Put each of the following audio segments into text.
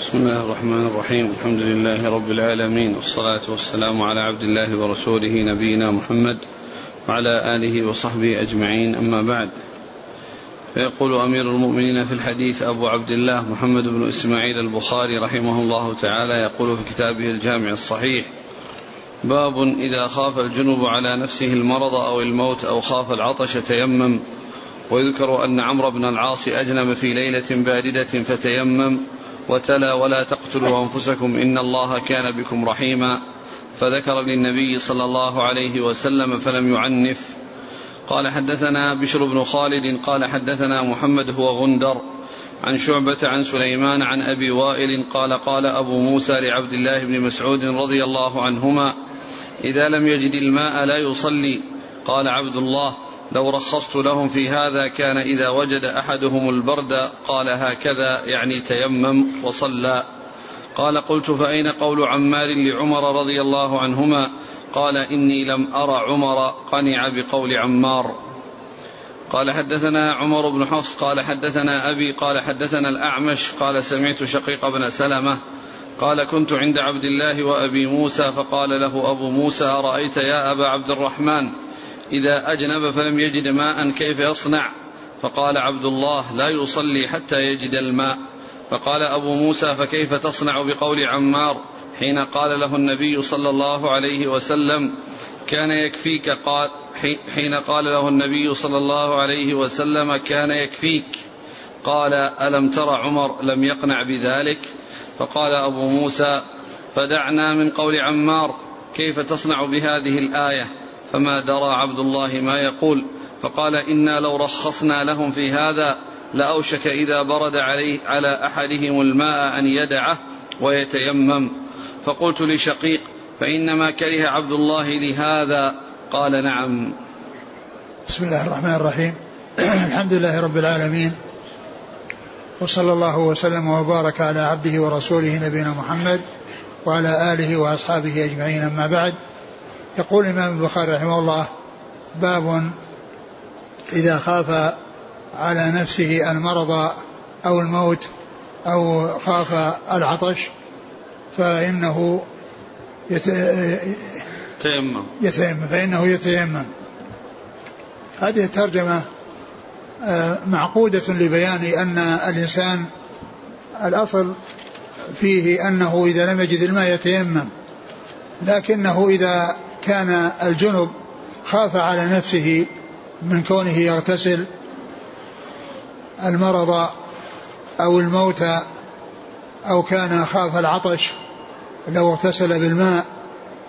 بسم الله الرحمن الرحيم. الحمد لله رب العالمين والصلاة والسلام على عبد الله ورسوله نبينا محمد وعلى آله وصحبه أجمعين. أما بعد فيقول أمير المؤمنين في الحديث أبو عبد الله محمد بن إسماعيل البخاري رحمه الله تعالى يقول في كتابه الجامع الصحيح باب إذا خاف الجنب على نفسه المرض أو الموت أو خاف العطش تيمم ويذكر أن عمرو بن العاص أجنب في ليلة باردة فتيمم وتلا ولا تقتلوا أنفسكم إن الله كان بكم رحيما. فذكر للنبي صلى الله عليه وسلم فلم يعنف. قال حدثنا بشر بن خالد قال حدثنا محمد هو غندر. عن شعبة عن سليمان عن أبي وائل قال قال أبو موسى لعبد الله بن مسعود رضي الله عنهما إذا لم يجد الماء لا يصلي. قال عبد الله لو رخصت لهم في هذا كان إذا وجد أحدهم البرد قال هكذا يعني تيمم وصلى. قال قلت فأين قول عمار لعمر رضي الله عنهما؟ قال إني لم أرى عمر قنع بقول عمار. قال حدثنا عمر بن حفص قال حدثنا أبي قال حدثنا الأعمش قال سمعت شقيق بن سلمة. قال كنت عند عبد الله وأبي موسى فقال له أبو موسى أرأيت يا أبا عبد الرحمن؟ إذا أجنب فلم يجد ماء كيف يصنع؟ فقال عبد الله لا يصلي حتى يجد الماء. فقال أبو موسى فكيف تصنع بقول عمار؟ حين قال له النبي صلى الله عليه وسلم كان يكفيك قال حين قال له النبي صلى الله عليه وسلم كان يكفيك. قال ألم تر عمر لم يقنع بذلك؟ فقال أبو موسى فدعنا من قول عمار كيف تصنع بهذه الآية؟ فما درى عبد الله ما يقول. فقال إنا لو رخصنا لهم في هذا لأوشك إذا برد عليه على أحدهم الماء أن يدعه ويتيمم. فقلت لشقيق فإنما كره عبد الله لهذا. قال نعم. بسم الله الرحمن الرحيم. الحمد لله رب العالمين. وصلى الله وسلم وبارك على عبده ورسوله نبينا محمد وعلى آله وأصحابه أجمعين أما بعد. يقول الإمام البخاري رحمه الله باب إذا خاف على نفسه المرض أو الموت أو خاف العطش فإنه يت... تيمم يتيمم فإنه يتيمم. هذه الترجمة آه، معقودة لبيان أن الإنسان الأصل فيه أنه إذا لم يجد الماء يتيمم لكنه إذا كان الجنب خاف على نفسه من كونه يغتسل المرض أو الموت أو كان خاف العطش لو اغتسل بالماء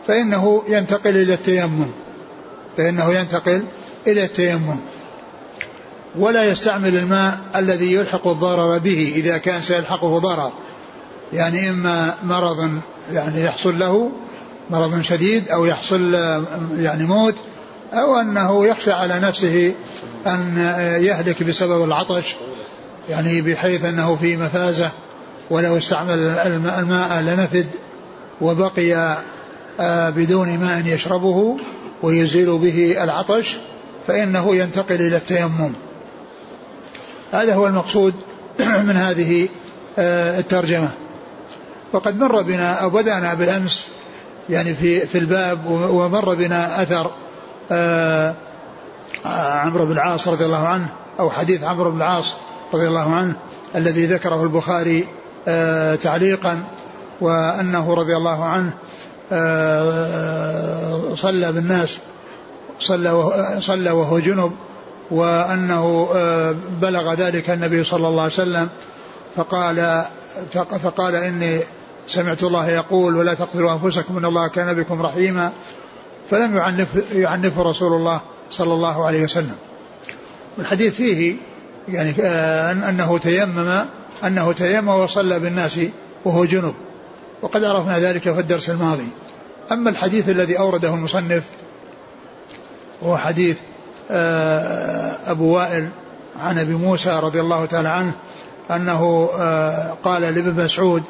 فإنه ينتقل إلى التيمم. فإنه ينتقل إلى التيمم. ولا يستعمل الماء الذي يلحق الضرر به إذا كان سيلحقه ضرر. يعني إما مرض يعني يحصل له مرض شديد أو يحصل يعني موت أو أنه يخشى على نفسه أن يهلك بسبب العطش يعني بحيث أنه في مفازة ولو استعمل الماء لنفد وبقي آه، بدون ماء يشربه ويزيل به العطش فإنه ينتقل إلى التيمم. هذا هو المقصود من هذه آه، الترجمة. وقد مر بنا أو بدأنا بالأمس يعني في في الباب ومر بنا أثر آه، عمرو بن العاص رضي الله عنه أو حديث عمرو بن العاص رضي الله عنه الذي ذكره البخاري تعليقا وأنه رضي الله عنه آه، صلى بالناس صلى صلى وهو جنب وأنه آه، بلغ ذلك النبي صلى الله عليه وسلم فقال فقال إني سمعت الله يقول ولا تقتلوا أنفسكم إن الله كان بكم رحيما. فلم يعنف يعنفه رسول الله صلى الله عليه وسلم. والحديث فيه يعني آه، أنه تيمم أنه تيمم وصلى بالناس وهو جنب. وقد عرفنا ذلك في الدرس الماضي. أما الحديث الذي أورده المصنف هو حديث آه، أبو وائل عن أبي موسى رضي الله تعالى عنه أنه آه، قال لابن مسعود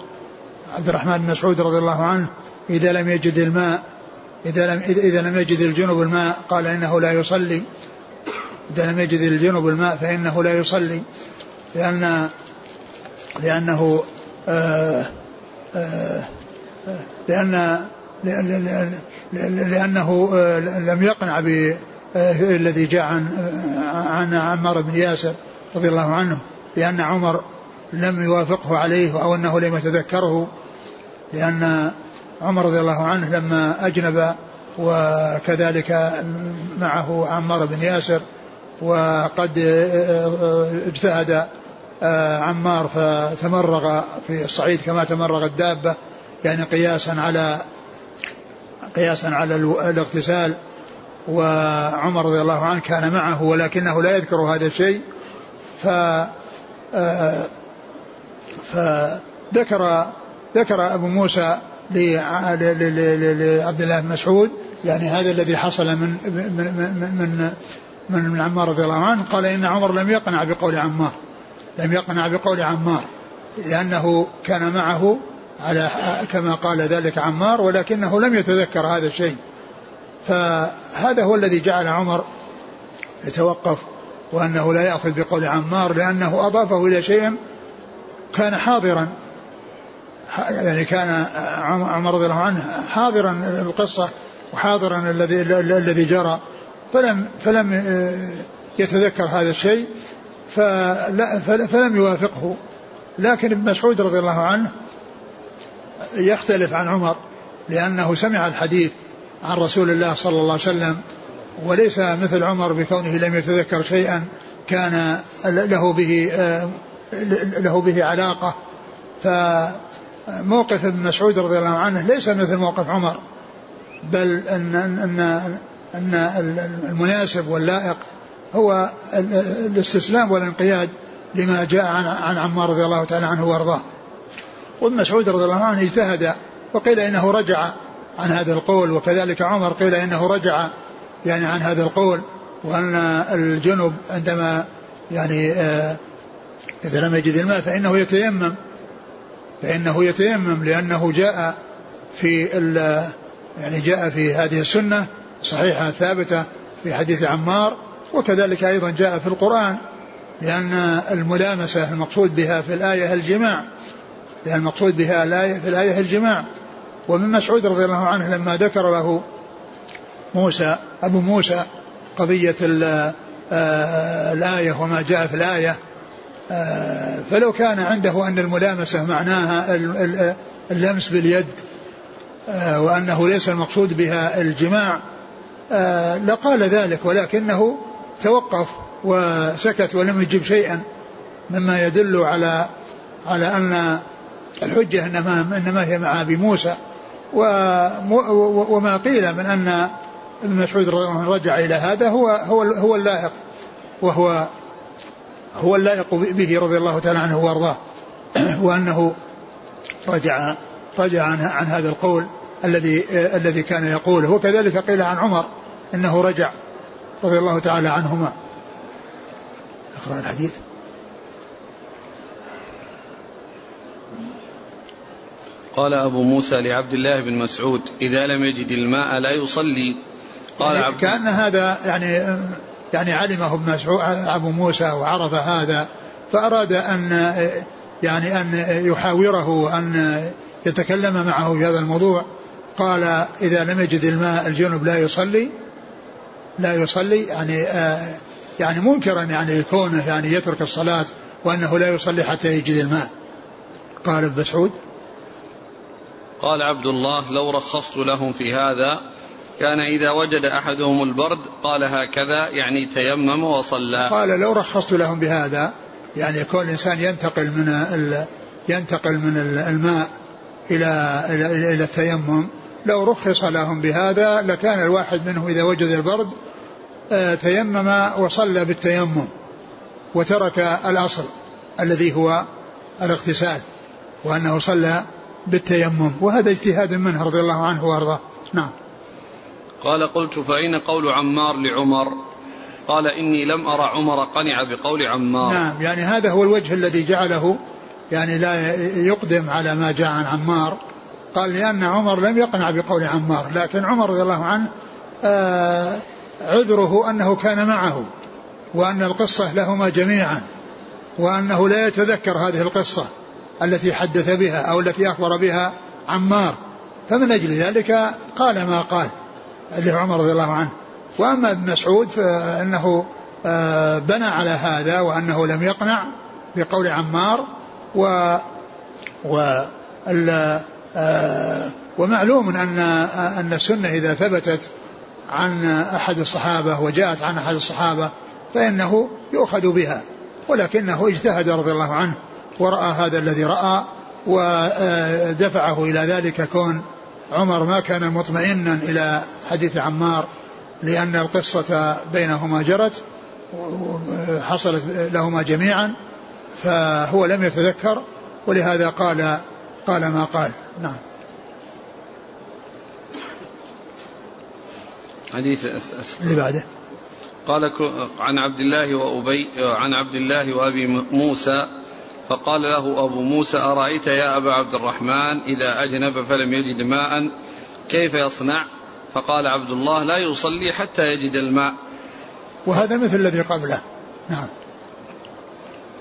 عبد الرحمن بن مسعود رضي الله عنه إذا لم يجد الماء إذا لم إذا لم يجد الجنب الماء قال إنه لا يصلي. إذا لم يجد الجنب الماء فإنه لا يصلي لأن لأنه آه، لأن لأنه لم يقنع بالذي جاء عن عن عمار بن ياسر رضي الله عنه لأن عمر لم يوافقه عليه أو أنه لم يتذكره لأن عمر رضي الله عنه لما أجنب وكذلك معه عمار بن ياسر وقد اجتهد عمار فتمرغ في الصعيد كما تمرغ الدابة يعني قياسا على قياسا على الاغتسال وعمر رضي الله عنه كان معه ولكنه لا يذكر هذا الشيء ف فذكر ذكر أبو موسى لعبد الله بن مسعود يعني هذا الذي حصل من من من من, من عمار رضي الله عنه قال إن عمر لم يقنع بقول عمار لم يقنع بقول عمار لأنه كان معه على كما قال ذلك عمار ولكنه لم يتذكر هذا الشيء. فهذا هو الذي جعل عمر يتوقف وأنه لا يأخذ بقول عمار لأنه أضافه إلى شيء كان حاضرا يعني كان عمر رضي الله عنه حاضرا القصة وحاضرا الذي الذي جرى فلم فلم يتذكر هذا الشيء فلم يوافقه. لكن ابن مسعود رضي الله عنه يختلف عن عمر لأنه سمع الحديث عن رسول الله صلى الله عليه وسلم وليس مثل عمر بكونه لم يتذكر شيئا كان له به له به علاقة ف موقف ابن مسعود رضي الله عنه ليس مثل موقف عمر بل ان ان ان المناسب واللائق هو الاستسلام والانقياد لما جاء عن عن عمار رضي الله تعالى عنه وأرضاه. وابن مسعود رضي الله عنه اجتهد وقيل إنه رجع عن هذا القول وكذلك عمر قيل إنه رجع يعني عن هذا القول وأن الجنب عندما يعني آه إذا لم يجد الماء فإنه يتيمم فإنه يتيمم لأنه جاء في يعني جاء في هذه السنة صحيحة ثابتة في حديث عمار وكذلك أيضا جاء في القرآن لأن الملامسة المقصود بها في الآية الجماع لأن المقصود بها الآية في الآية الجماع. ومن مسعود رضي الله عنه لما ذكر له موسى أبو موسى قضية آه، الآية وما جاء في الآية فلو كان عنده أن الملامسة معناها اللمس باليد آه، وأنه ليس المقصود بها الجماع آه، لقال ذلك ولكنه توقف وسكت ولم يجب شيئا مما يدل على على أن الحجة إنما, إنما هي مع أبي موسى. وما قيل من أن ابن مسعود رجع إلى هذا هو هو هو اللائق وهو هو اللائق به رضي الله تعالى عنه وأرضاه. وأنه رجع رجع عن, عن هذا القول الذي الذي كان يقوله. وكذلك قيل عن عمر إنه رجع رضي الله تعالى عنهما. أقرأ الحديث. قال أبو موسى لعبد الله بن مسعود إذا لم يجد الماء لا يصلي. قال يعني كأن هذا يعني يعني علمه ابن مسعود أبو موسى وعرف هذا فأراد أن يعني أن يحاوره وأن يتكلم معه في هذا الموضوع. قال إذا لم يجد الماء الجنب لا يصلي لا يصلي يعني يعني منكرا يعني كونه يعني يترك الصلاة وأنه لا يصلي حتى يجد الماء. قال ابن مسعود. قال عبد الله لو رخصت لهم في هذا كان إذا وجد أحدهم البرد قال هكذا يعني تيمم وصلى. قال لو رخصت لهم بهذا يعني كل إنسان ينتقل من ينتقل من الماء إلى إلى, إلى التيمم. لو رخص لهم بهذا لكان الواحد منهم إذا وجد البرد آه، تيمم وصلى بالتيمم وترك الأصل الذي هو الاغتسال وأنه صلى بالتيمم. وهذا اجتهاد منه رضي الله عنه وأرضاه. نعم. قال قلت فأين قول عمار لعمر؟ قال إني لم أرى عمر قنع بقول عمار. نعم يعني هذا هو الوجه الذي جعله يعني لا يقدم على ما جاء عن عمار. قال لأن عمر لم يقنع بقول عمار لكن عمر رضي الله عنه آه عذره أنه كان معه وأن القصة لهما جميعا وأنه لا يتذكر هذه القصة التي حدث بها أو التي أخبر بها عمار. فمن أجل ذلك قال ما قال. اللي هو عمر رضي الله عنه. وأما ابن مسعود فإنه آه، بنى على هذا وأنه لم يقنع بقول عمار و و آه، ومعلوم أن أن السنة إذا ثبتت عن أحد الصحابة وجاءت عن أحد الصحابة فإنه يؤخذ بها. ولكنه اجتهد رضي الله عنه ورأى هذا الذي رأى ودفعه إلى ذلك كون عمر ما كان مطمئنا إلى حديث عمار لأن القصة بينهما جرت حصلت لهما جميعا فهو لم يتذكر ولهذا قال قال ما قال. نعم. حديث اللي بعده. قال عن عبد الله وأبي عن عبد الله وأبي موسى فقال له أبو موسى أرأيت يا أبا عبد الرحمن إذا أجنب فلم يجد ماء كيف يصنع؟ فقال عبد الله لا يصلي حتى يجد الماء. وهذا مثل الذي قبله نعم.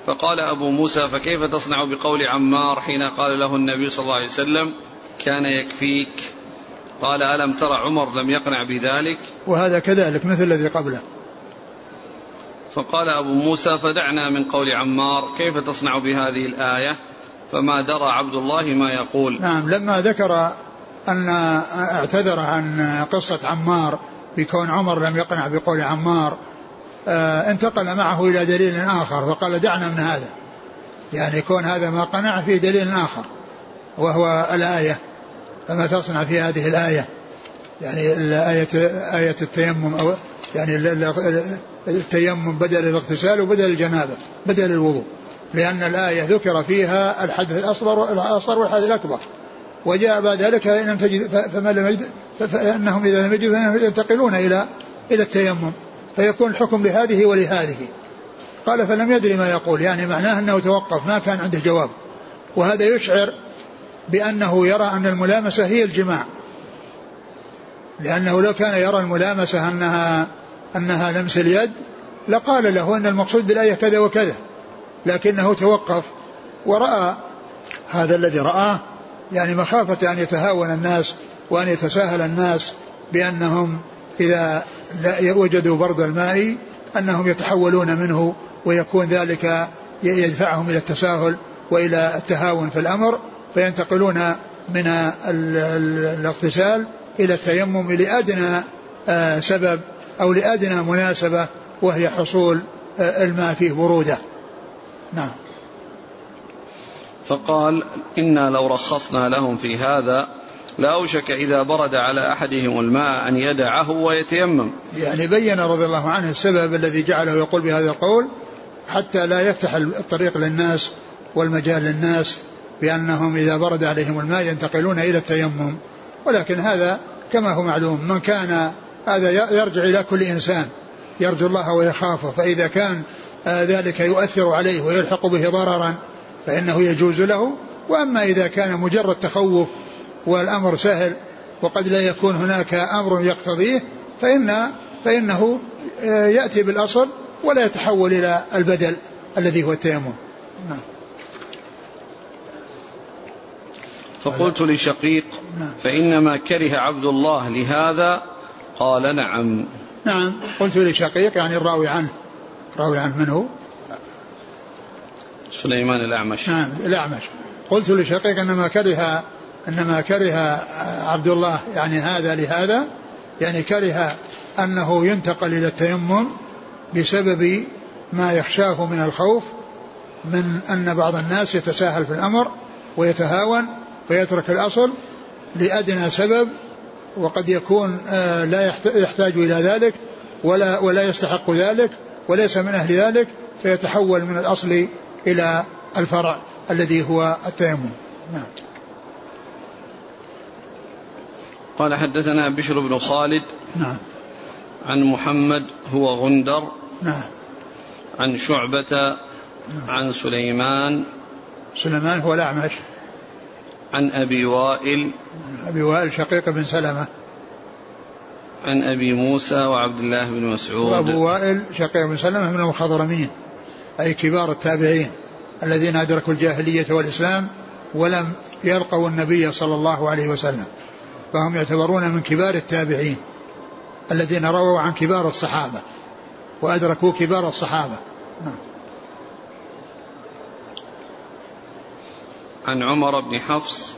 فقال أبو موسى فكيف تصنع بقول عمار حين قال له النبي صلى الله عليه وسلم كان يكفيك؟ قال ألم ترى عمر لم يقنع بذلك؟ وهذا كذلك مثل الذي قبله. فقال أبو موسى فدعنا من قول عمار كيف تصنع بهذه الآية؟ فما درى عبد الله ما يقول. نعم لما ذكر أن اعتذر عن قصة عمار بكون عمر لم يقنع بقول عمار آه، انتقل معه إلى دليل آخر فقال دعنا من هذا. يعني يكون هذا ما قنع في دليل آخر وهو الآية. فما تصنع في هذه الآية؟ يعني الآية آية التيمم أو يعني التيمم بدل الاغتسال وبدل الجنابة بدل الوضوء لأن الآية ذكر فيها الحدث الأصغر الأصغر والحدث الأكبر. وجاء بعد ذلك إن لم تجد فمن لم يجد فإنهم إذا لم يجدوا ينتقلون إلى إلى التيمم. فيكون الحكم لهذه ولهذه. قال فلم يدري ما يقول يعني معناه أنه توقف ما كان عنده جواب. وهذا يشعر بأنه يرى أن الملامسة هي الجماع. لأنه لو كان يرى الملامسة أنها أنها لمس اليد لقال له أن المقصود بالآية كذا وكذا لكنه توقف ورأى هذا الذي رآه يعني مخافة أن يتهاون الناس وأن يتساهل الناس بأنهم إذا وجدوا برد الماء أنهم يتحولون منه ويكون ذلك يدفعهم إلى التساهل وإلى التهاون في الأمر فينتقلون من الاغتسال إلى التيمم لأدنى آه، سبب أو لأدنى مناسبة وهي حصول آه، الماء فيه برودة. نعم. فقال إنا لو رخصنا لهم في هذا لأوشك إذا برد على أحدهم الماء أن يدعه ويتيمم. يعني بين رضي الله عنه السبب الذي جعله يقول بهذا القول حتى لا يفتح الطريق للناس والمجال للناس بأنهم إذا برد عليهم الماء ينتقلون إلى التيمم. ولكن هذا كما هو معلوم من كان هذا يرجع إلى كل إنسان يرجو الله ويخافه فإذا كان ذلك يؤثر عليه ويلحق به ضررا فإنه يجوز له. وأما إذا كان مجرد تخوف والأمر سهل وقد لا يكون هناك أمر يقتضيه فإن فإنه يأتي بالأصل ولا يتحول إلى البدل الذي هو التيمم. نعم. فقلت لشقيق نعم. فإنما كره عبد الله لهذا قال نعم. نعم. قلت لشقيق يعني الراوي عنه. راوي عنه من هو؟ سليمان الأعمش. نعم الأعمش. قلت لشقيق إنما كره إنما كره عبد الله يعني هذا لهذا يعني كره أنه ينتقل إلى التيمم بسبب ما يخشاه من الخوف من أن بعض الناس يتساهل في الأمر ويتهاون فيترك الأصل لأدنى سبب وقد يكون آه، لا يحتاج إلى ذلك ولا ولا يستحق ذلك وليس من أهل ذلك فيتحول من الأصل إلى الفرع الذي هو التيمم. نعم. قال حدثنا بشر بن خالد نعم. عن محمد هو غندر نعم. عن شعبة نعم. عن سليمان. سليمان هو الأعمش. عن أبي وائل. أبي وائل شقيق بن سلمة. عن أبي موسى وعبد الله بن مسعود. وأبو وائل شقيق بن سلمة من المخضرمين أي كبار التابعين الذين أدركوا الجاهلية والإسلام ولم يلقوا النبي صلى الله عليه وسلم فهم يعتبرون من كبار التابعين الذين رووا عن كبار الصحابة وأدركوا كبار الصحابة. نعم. عن عمر بن حفص.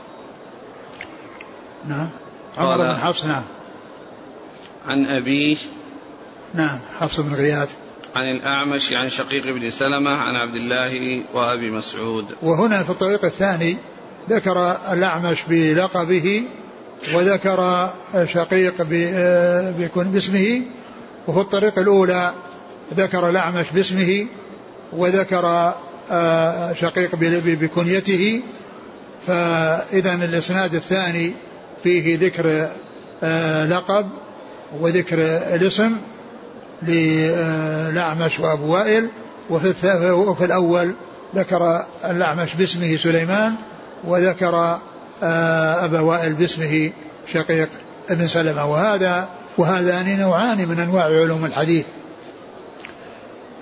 نعم. عمر بن حفص نعم. عن أبيه. نعم. حفص بن غياث. عن الأعمش عن شقيق بن سلمة عن عبد الله وأبي مسعود. وهنا في الطريق الثاني ذكر الأعمش بلقبه وذكر شقيق بيكون باسمه. وفي الطريق الأولى ذكر الأعمش باسمه وذكر آه، شقيق بكنيته. فإذا الإسناد الثاني فيه ذكر آه، لقب وذكر الاسم للأعمش وأبو وائل وفي, وفي الأول ذكر الأعمش باسمه سليمان وذكر آه، أبا وائل باسمه شقيق ابن سلمة. وهذا وهذان نوعان من أنواع علوم الحديث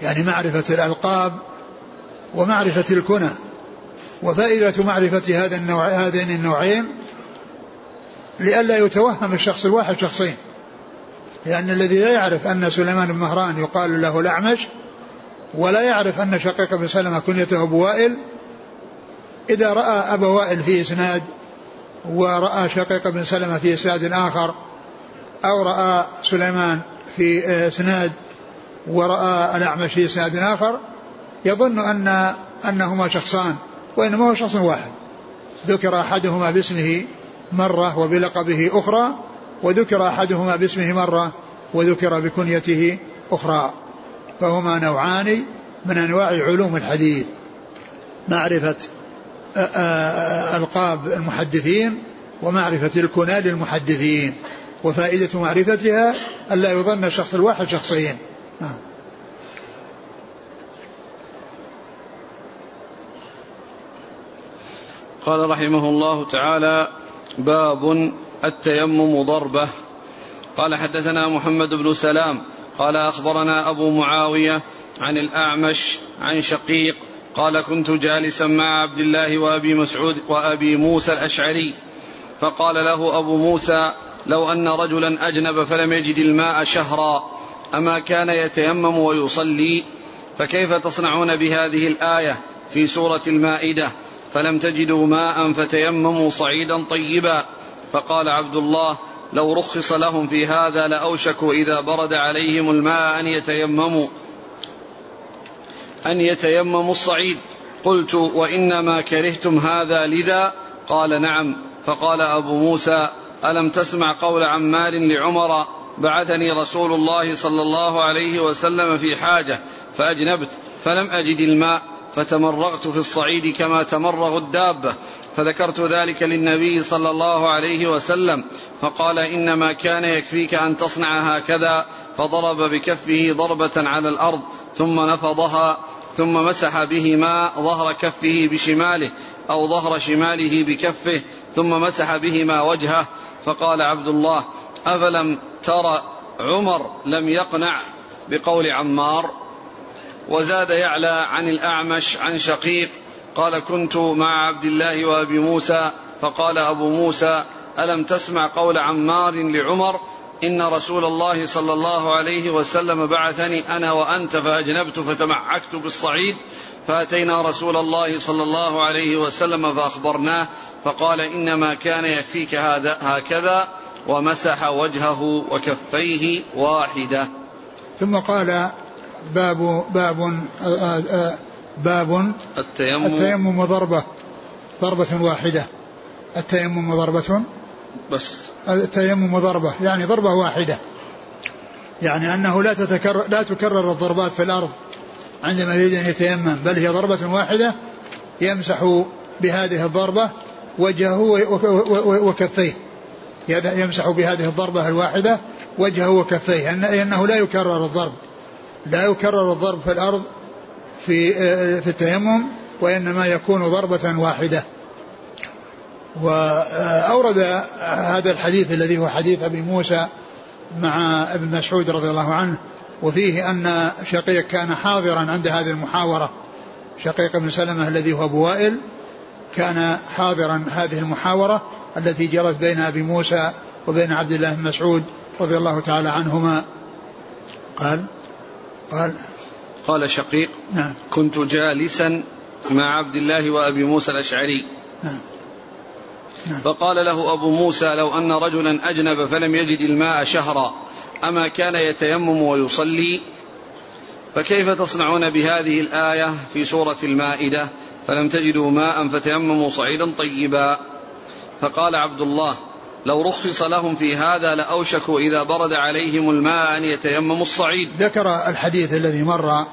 يعني معرفة الألقاب ومعرفة الكنى. وفائدة معرفة هذا النوع هذين النوعين لئلا يتوهم الشخص الواحد شخصين. لأن الذي لا يعرف أن سليمان بن مهران يقال له الأعمش ولا يعرف أن شقيق بن سلمة كنيته أبو وائل إذا رأى أبا وائل في إسناد ورأى شقيق بن سلمة في إسناد آخر أو رأى سليمان في إسناد ورأى الأعمش في إسناد آخر يظن أن أنهما شخصان. وإنما هو شخص واحد. ذكر أحدهما باسمه مرة وبلقبه أخرى وذكر أحدهما باسمه مرة وذكر بكنيته أخرى. فهما نوعان من أنواع علوم الحديث. معرفة ألقاب المحدثين ومعرفة الكنى للمحدثين وفائدة معرفتها ألا يظن الشخص الواحد شخصين. نعم قال رحمه الله تعالى باب التيمم ضربة. قال حدثنا محمد بن سلام قال أخبرنا أبو معاوية عن الأعمش عن شقيق قال كنت جالسا مع عبد الله وأبي مسعود وأبي موسى الأشعري فقال له أبو موسى لو أن رجلا أجنب فلم يجد الماء شهرا أما كان يتيمم ويصلي فكيف تصنعون بهذه الآية في سورة المائدة؟ فلم تجدوا ماء فتيمموا صعيدا طيبا. فقال عبد الله لو رخص لهم في هذا لأوشكوا إذا برد عليهم الماء أن يتيمموا أن يتيمموا الصعيد. قلت وإنما كرهتم هذا لذا؟ قال نعم. فقال أبو موسى ألم تسمع قول عمار لعمر بعثني رسول الله صلى الله عليه وسلم في حاجة فأجنبت فلم أجد الماء. فتمرغت في الصعيد كما تمرغ الدابة فذكرت ذلك للنبي صلى الله عليه وسلم فقال إنما كان يكفيك أن تصنع هكذا فضرب بكفه ضربة على الأرض ثم نفضها ثم مسح بهما ظهر كفه بشماله أو ظهر شماله بكفه ثم مسح بهما وجهه فقال عبد الله أفلم ترى عمر لم يقنع بقول عمار؟ وزاد يعلى عن الأعمش عن شقيق قال كنت مع عبد الله وأبي موسى فقال أبو موسى ألم تسمع قول عمار لعمر إن رسول الله صلى الله عليه وسلم بعثني أنا وأنت فأجنبت فتمعكت بالصعيد فأتينا رسول الله صلى الله عليه وسلم فأخبرناه فقال إنما كان يكفيك هذا هكذا ومسح وجهه وكفيه واحدة. ثم قال باب باب باب التيمم. التيمم ضربة ضربة واحدة. التيمم ضربة. بس. التيمم ضربة يعني ضربة واحدة. يعني أنه لا تتكرر لا تكرر الضربات في الأرض عندما يريد أن يتيمم بل هي ضربة واحدة يمسح بهذه الضربة وجهه وكفيه. يمسح بهذه الضربة الواحدة وجهه وكفيه لأنه لا يكرر الضرب. لا يكرر الضرب في الأرض في في التيمم وإنما يكون ضربة واحدة. وأورد هذا الحديث الذي هو حديث أبي موسى مع ابن مسعود رضي الله عنه وفيه أن شقيق كان حاضرا عند هذه المحاورة. شقيق بن سلمة الذي هو أبو وائل كان حاضرا هذه المحاورة التي جرت بين أبي موسى وبين عبد الله بن مسعود رضي الله تعالى عنهما. قال قال قال شقيق نعم. كنت جالسا مع عبد الله وأبي موسى الأشعري. نعم. نعم. فقال له أبو موسى لو أن رجلا أجنب فلم يجد الماء شهرا أما كان يتيمم ويصلي فكيف تصنعون بهذه الآية في سورة المائدة؟ فلم تجدوا ماء فتيمموا صعيدا طيبا. فقال عبد الله لو رخص لهم في هذا لأوشكوا إذا برد عليهم الماء أن يتيمموا الصعيد. ذكر الحديث الذي مر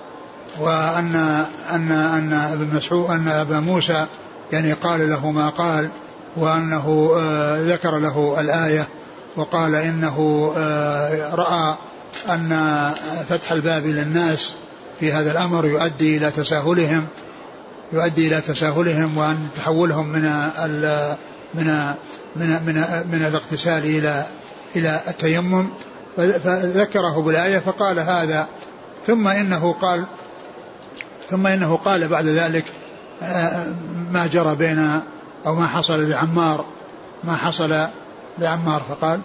وأن أن أن ابن مسعود أن أبا موسى يعني قال له ما قال وأنه آه، ذكر له الآية وقال إنه آه، رأى أن فتح الباب للناس في هذا الأمر يؤدي إلى تساهلهم يؤدي إلى تساهلهم وأن تحولهم من من من من, من الاغتسال إلى إلى التيمم. فذكره بالآية فقال هذا. ثم إنه قال ثم إنه قال بعد ذلك آه، ما جرى بين أو ما حصل لعمار ما حصل لعمار فقال.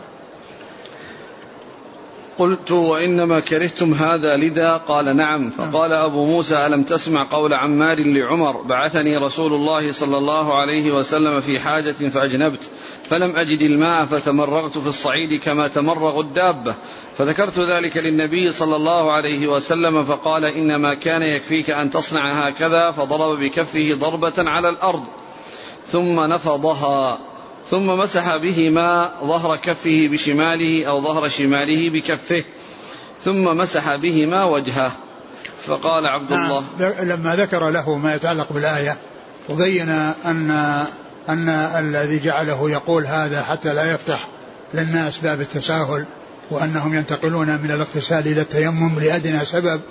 قلت وإنما كرهتم هذا لذا؟ قال نعم. فقال أبو موسى ألم تسمع قول عمار لعمر بعثني رسول الله صلى الله عليه وسلم في حاجة فأجنبت. فلم أجد الماء فتمرغت في الصعيد كما تمرغ الدابة. فذكرت ذلك للنبي صلى الله عليه وسلم فقال إنما كان يكفيك أن تصنع هكذا فضرب بكفه ضربة على الأرض ثم نفضها ثم مسح بهما ظهر كفه بشماله أو ظهر شماله بكفه ثم مسح بهما وجهه. فقال عبد نعم. الله لما ذكر له ما يتعلق بالآية وبين أن أن الذي جعله يقول هذا حتى لا يفتح للناس باب التساهل وأنهم ينتقلون من الاغتسال إلى التيمم لأدنى سبب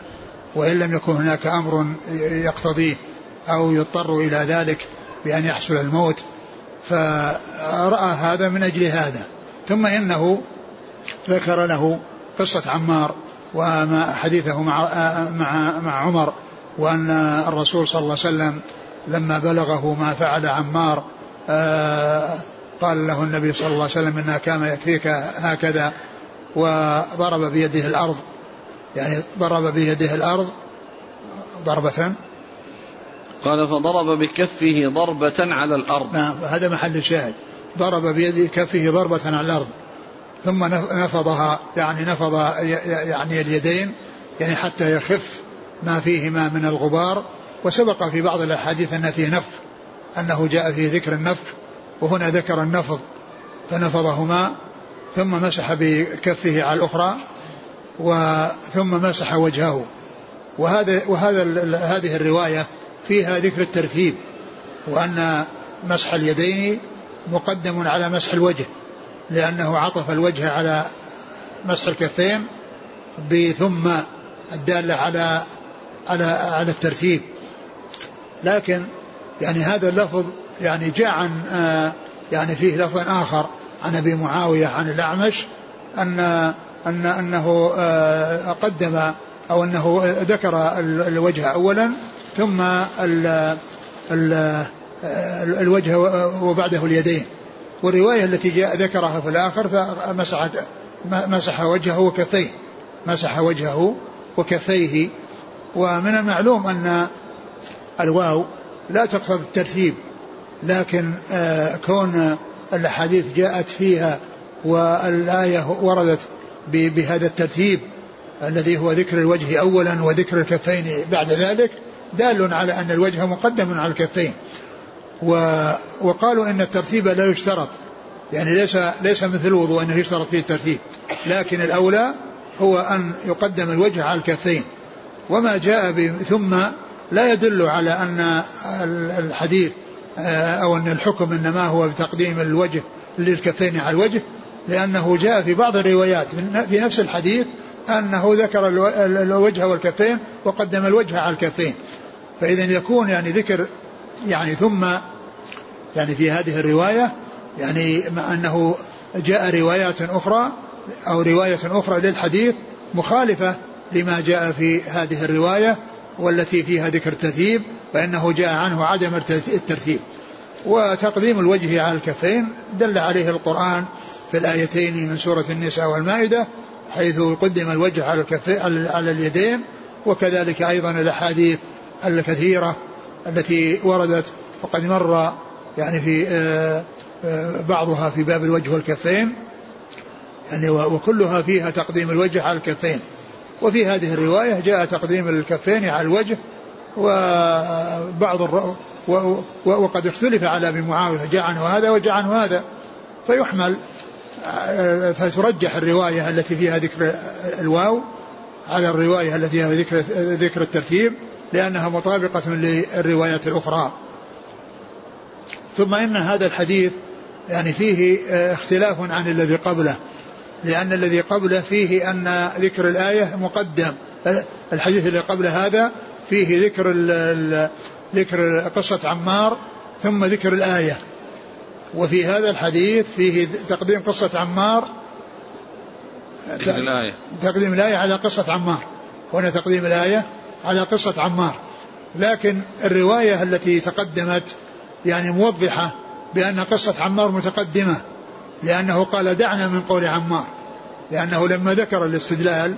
وإن لم يكن هناك أمر يقتضيه أو يضطر إلى ذلك بأن يحصل الموت فرأى هذا من أجل هذا. ثم إنه ذكر له قصة عمار وما حديثه مع مع مع عمر وأن الرسول صلى الله عليه وسلم لما بلغه ما فعل عمار قال له النبي صلى الله عليه وسلم إنها كان يكفيك هكذا وضرب بيده الأرض يعني ضرب بيده الأرض ضربة. قال فضرب بكفه ضربة على الأرض. نعم هذا محل الشاهد. ضرب بيد كفه ضربة على الأرض ثم نفضها يعني نفض يعني اليدين يعني حتى يخف ما فيهما من الغبار. وسبق في بعض الأحاديث أن فيه نفخ. أنه جاء فيه ذكر النفخ وهنا ذكر النفض فنفضهما ثم مسح بكفه على الأخرى وثم مسح وجهه. وهذا وهذا هذه الرواية فيها ذكر الترتيب وأن مسح اليدين مقدم على مسح الوجه لأنه عطف الوجه على مسح الكفين بثم الدالة على على على الترتيب. لكن يعني هذا اللفظ يعني جاء عن آه، يعني فيه لفظ آخر عن أبي معاوية عن الأعمش أن أن أنه آه، قدم أو أنه ذكر الوجه أولا ثم ال ال الوجه وبعده اليدين. والرواية التي جاء ذكرها في الآخر فمسح مسح وجهه وكفيه مسح وجهه وكفيه. ومن المعلوم أن الواو لا تقصد الترتيب لكن آه، كون الأحاديث جاءت فيها والآية وردت بهذا الترتيب الذي هو ذكر الوجه أولا وذكر الكفين بعد ذلك دال على أن الوجه مقدم على الكفين. وقالوا أن الترتيب لا يشترط يعني ليس ليس مثل الوضوء أنه يشترط فيه الترتيب لكن الأولى هو أن يقدم الوجه على الكفين. وما جاء ثم لا يدل على أن الحديث آه، أو أن الحكم إنما هو بتقديم الوجه للكفين على الوجه لأنه جاء في بعض الروايات في نفس الحديث أنه ذكر الوجه والكفين وقدم الوجه على الكفين. فإذا يكون يعني ذكر يعني ثم يعني في هذه الرواية يعني مع أنه جاء روايات أخرى أو رواية أخرى للحديث مخالفة لما جاء في هذه الرواية والتي فيها ذكر التثيب فإنه جاء عنه عدم الترتيب. وتقديم الوجه على الكفين دل عليه القرآن في الآيتين من سورة النساء والمائدة حيث قدم الوجه على على اليدين وكذلك أيضا الأحاديث الكثيرة التي وردت وقد مر يعني في آه، آه، بعضها في باب الوجه والكفين. يعني وكلها فيها تقديم الوجه على الكفين. وفي هذه الرواية جاء تقديم الكفين على الوجه وبعض. و... وقد اختلف على أبي معاوية جاء عنه هذا وجاء عنه هذا فيحمل فترجح الرواية التي فيها ذكر الواو على الرواية التي فيها ذكر ذكر الترتيب لأنها مطابقة للروايات الأخرى ثم إن هذا الحديث يعني فيه اختلاف عن الذي قبله لأن الذي قبله فيه أن ذكر الآية مقدم. الحديث اللي قبل هذا فيه ذكر ذكر قصة عمار ثم ذكر الآية. وفي هذا الحديث فيه تقديم قصة عمار. تقديم الآية. تقديم الآية على قصة عمار. هنا تقديم الآية على قصة عمار. لكن الرواية التي تقدمت يعني موضحة بأن قصة عمار متقدمة. لأنه قال دعنا من قول عمار لأنه لما ذكر الاستدلال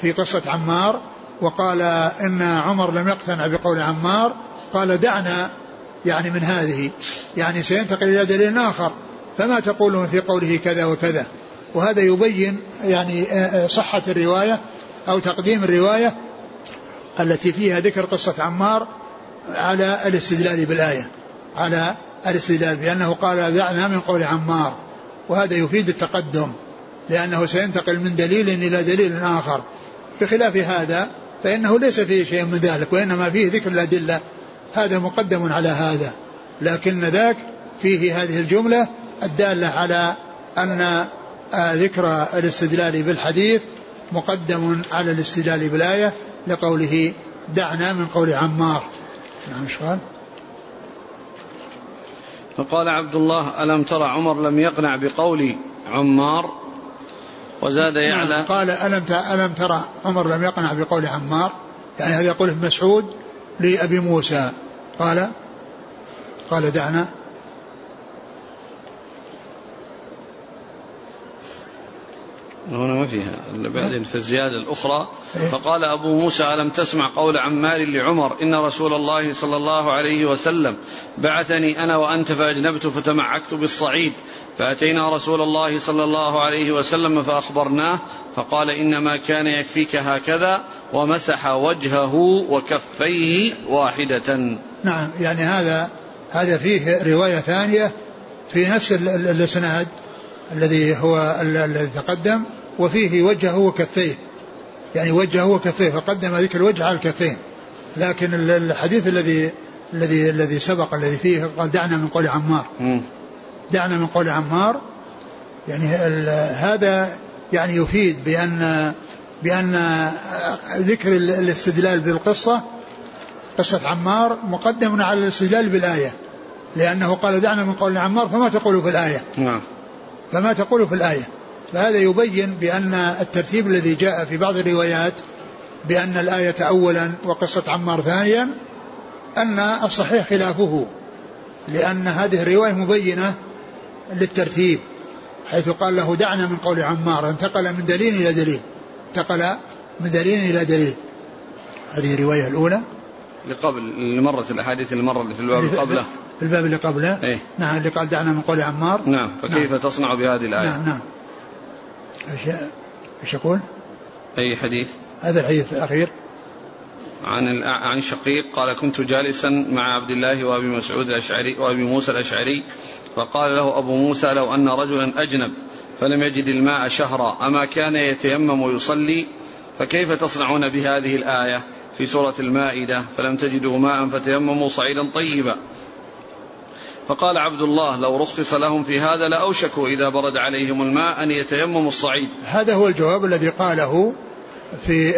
في قصة عمار وقال إن عمر لم يقتنع بقول عمار قال دعنا يعني من هذه يعني سينتقل إلى دليل آخر فما تقولون في قوله كذا وكذا؟ وهذا يبين يعني صحة الرواية أو تقديم الرواية التي فيها ذكر قصة عمار على الاستدلال بالآية على الاستدلال بأنه قال دعنا من قول عمار. وهذا يفيد التقدم لأنه سينتقل من دليل إلى دليل آخر. بخلاف هذا فإنه ليس فيه شيء من ذلك وإنما فيه ذكر الأدلة. هذا مقدم على هذا. لكن ذاك فيه هذه الجملة الدالة على أن ذكر الاستدلال بالحديث مقدم على الاستدلال بالآية لقوله دعنا من قول عمار. نعم قال؟ فقال عبد الله ألم ترى عمر لم يقنع بقول عمار؟ وزاد نعم، يعلى نعم قال ألم ألم ترى عمر لم يقنع بقول عمار؟ يعني هذا يقول ابن مسعود لأبي موسى. قال قال دعنا. هنا ما فيها بعدين في الزيادة الأخرى. فقال أبو موسى ألم تسمع قول عمار لعمر إن رسول الله صلى الله عليه وسلم بعثني أنا وأنت فأجنبت فتمعكت بالصعيد فأتينا رسول الله صلى الله عليه وسلم فأخبرناه فقال إنما كان يكفيك هكذا ومسح وجهه وكفيه واحدة نعم يعني هذا هذا فيه رواية ثانية في نفس الإسناد الذي هو الذي تقدم وفيه وجهه وكفيه. يعني وجهه وكفيه فقدم ذكر الوجه على الكفين. لكن الحديث الذي الذي الذي سبق الذي فيه قال دعنا من قول عمار. دعنا من قول عمار. يعني هذا يعني يفيد بأن بأن ذكر الاستدلال بالقصة قصة عمار مقدم على الاستدلال بالآية. لأنه قال دعنا من قول عمار فما تقول في الآية؟ نعم. فما تقول في الآية؟ فهذا يبين بأن الترتيب الذي جاء في بعض الروايات بأن الآية أولا وقصة عمار ثانيا أن الصحيح خلافه لأن هذه الرواية مبينة للترتيب حيث قال له دعنا من قول عمار انتقل من دليل إلى دليل انتقل من دليل إلى دليل. هذه الرواية الأولى. اللي قبل اللي مرت الأحاديث اللي مرت في الباب اللي قبله. في الباب اللي قبله. إيه؟ نعم اللي قال دعنا من قول عمار. نعم فكيف نعم. تصنع بهذه الآية؟ نعم نعم. إيش إيش يقول؟ أي حديث؟ هذا الحديث الأخير عن عن شقيق قال كنت جالسا مع عبد الله وأبي مسعود الأشعري وأبي موسى الأشعري فقال له أبو موسى لو أن رجلا أجنب فلم يجد الماء شهرا أما كان يتيمم ويصلي فكيف تصنعون بهذه الآية في سورة المائدة فلم تجدوا ماء فتيمموا صعيدا طيبا فقال عبد الله لو رخص لهم في هذا لأوشكوا إذا برد عليهم الماء أن يتيمموا الصعيد. هذا هو الجواب الذي قاله في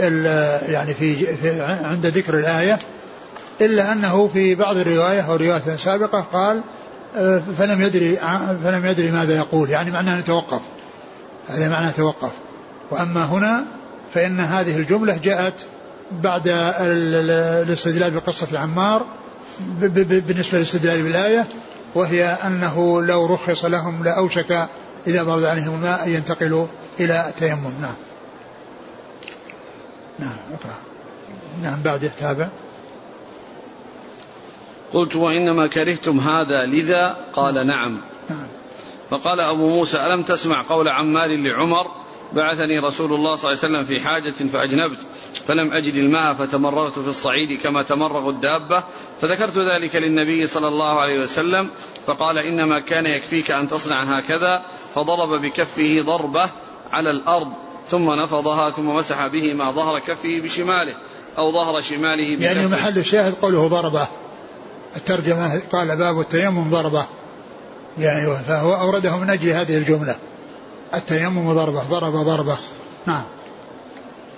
يعني في, في عند ذكر الآية إلا أنه في بعض الرواية أو رواية سابقة قال آه، فلم يدري فلم يدري ماذا يقول يعني معناه توقف. هذا معناه توقف. وأما هنا فإن هذه الجملة جاءت بعد الاستدلال بقصة عمار بالنسبة للاستدلال بالآية وهي أنه لو رخص لهم لأوشك إذا برد عليهم الماء أن ينتقلوا إلى التيمم. نعم. نعم اقرأ. نعم بعد تابع. قلت وإنما كرهتم هذا لذا؟ قال نعم. نعم. فقال أبو موسى ألم تسمع قول عمار لعمر؟ بعثني رسول الله صلى الله عليه وسلم في حاجة فأجنبت فلم أجد الماء فتمرغت في الصعيد كما تمرغ الدابة فذكرت ذلك للنبي صلى الله عليه وسلم فقال إنما كان يكفيك أن تصنع هكذا فضرب بكفه ضربة على الأرض ثم نفضها ثم مسح به ما ظهر كفه بشماله أو ظهر شماله بكفه. يعني محل الشاهد قوله ضربة. الترجمة قال باب التيمم ضربة. يعني فهو أورده من أجل هذه الجملة. التيمم ضربة ضرب ضربة. نعم.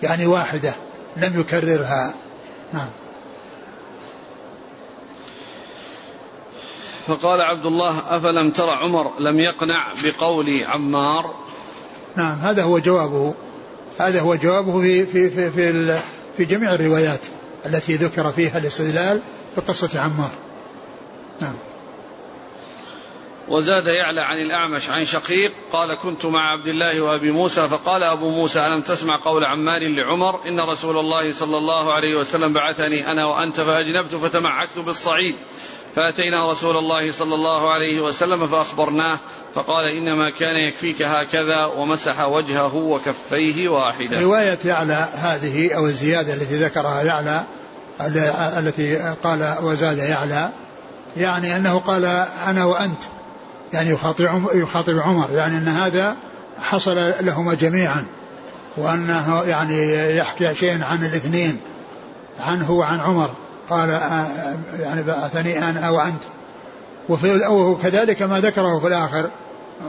يعني واحدة لم يكررها. نعم. فقال عبد الله أفلم ترى عمر لم يقنع بقول عمار؟ نعم هذا هو جوابه. هذا هو جوابه في في في في, في جميع الروايات التي ذكر فيها الاستدلال بقصة عمار. نعم. وزاد يعلى عن الأعمش عن شقيق قال كنت مع عبد الله وأبي موسى فقال أبو موسى ألم تسمع قول عمار لعمر؟ إن رسول الله صلى الله عليه وسلم بعثني أنا وأنت فأجنبت فتمعكت بالصعيد فأتينا رسول الله صلى الله عليه وسلم فأخبرناه فقال إنما كان يكفيك هكذا ومسح وجهه وكفيه واحدة. رواية يعلى هذه أو الزيادة التي ذكرها يعلى التي قال وزاد يعلى يعني أنه قال أنا وأنت يعني يخاطب يخاطب عمر يعني أن هذا حصل لهما جميعا وأنه يعني يحكي شيئا عن الاثنين عنه وعن عمر. قال آه، يعني بعثني أنا وأنت وفي وكذلك ما ذكره في الآخر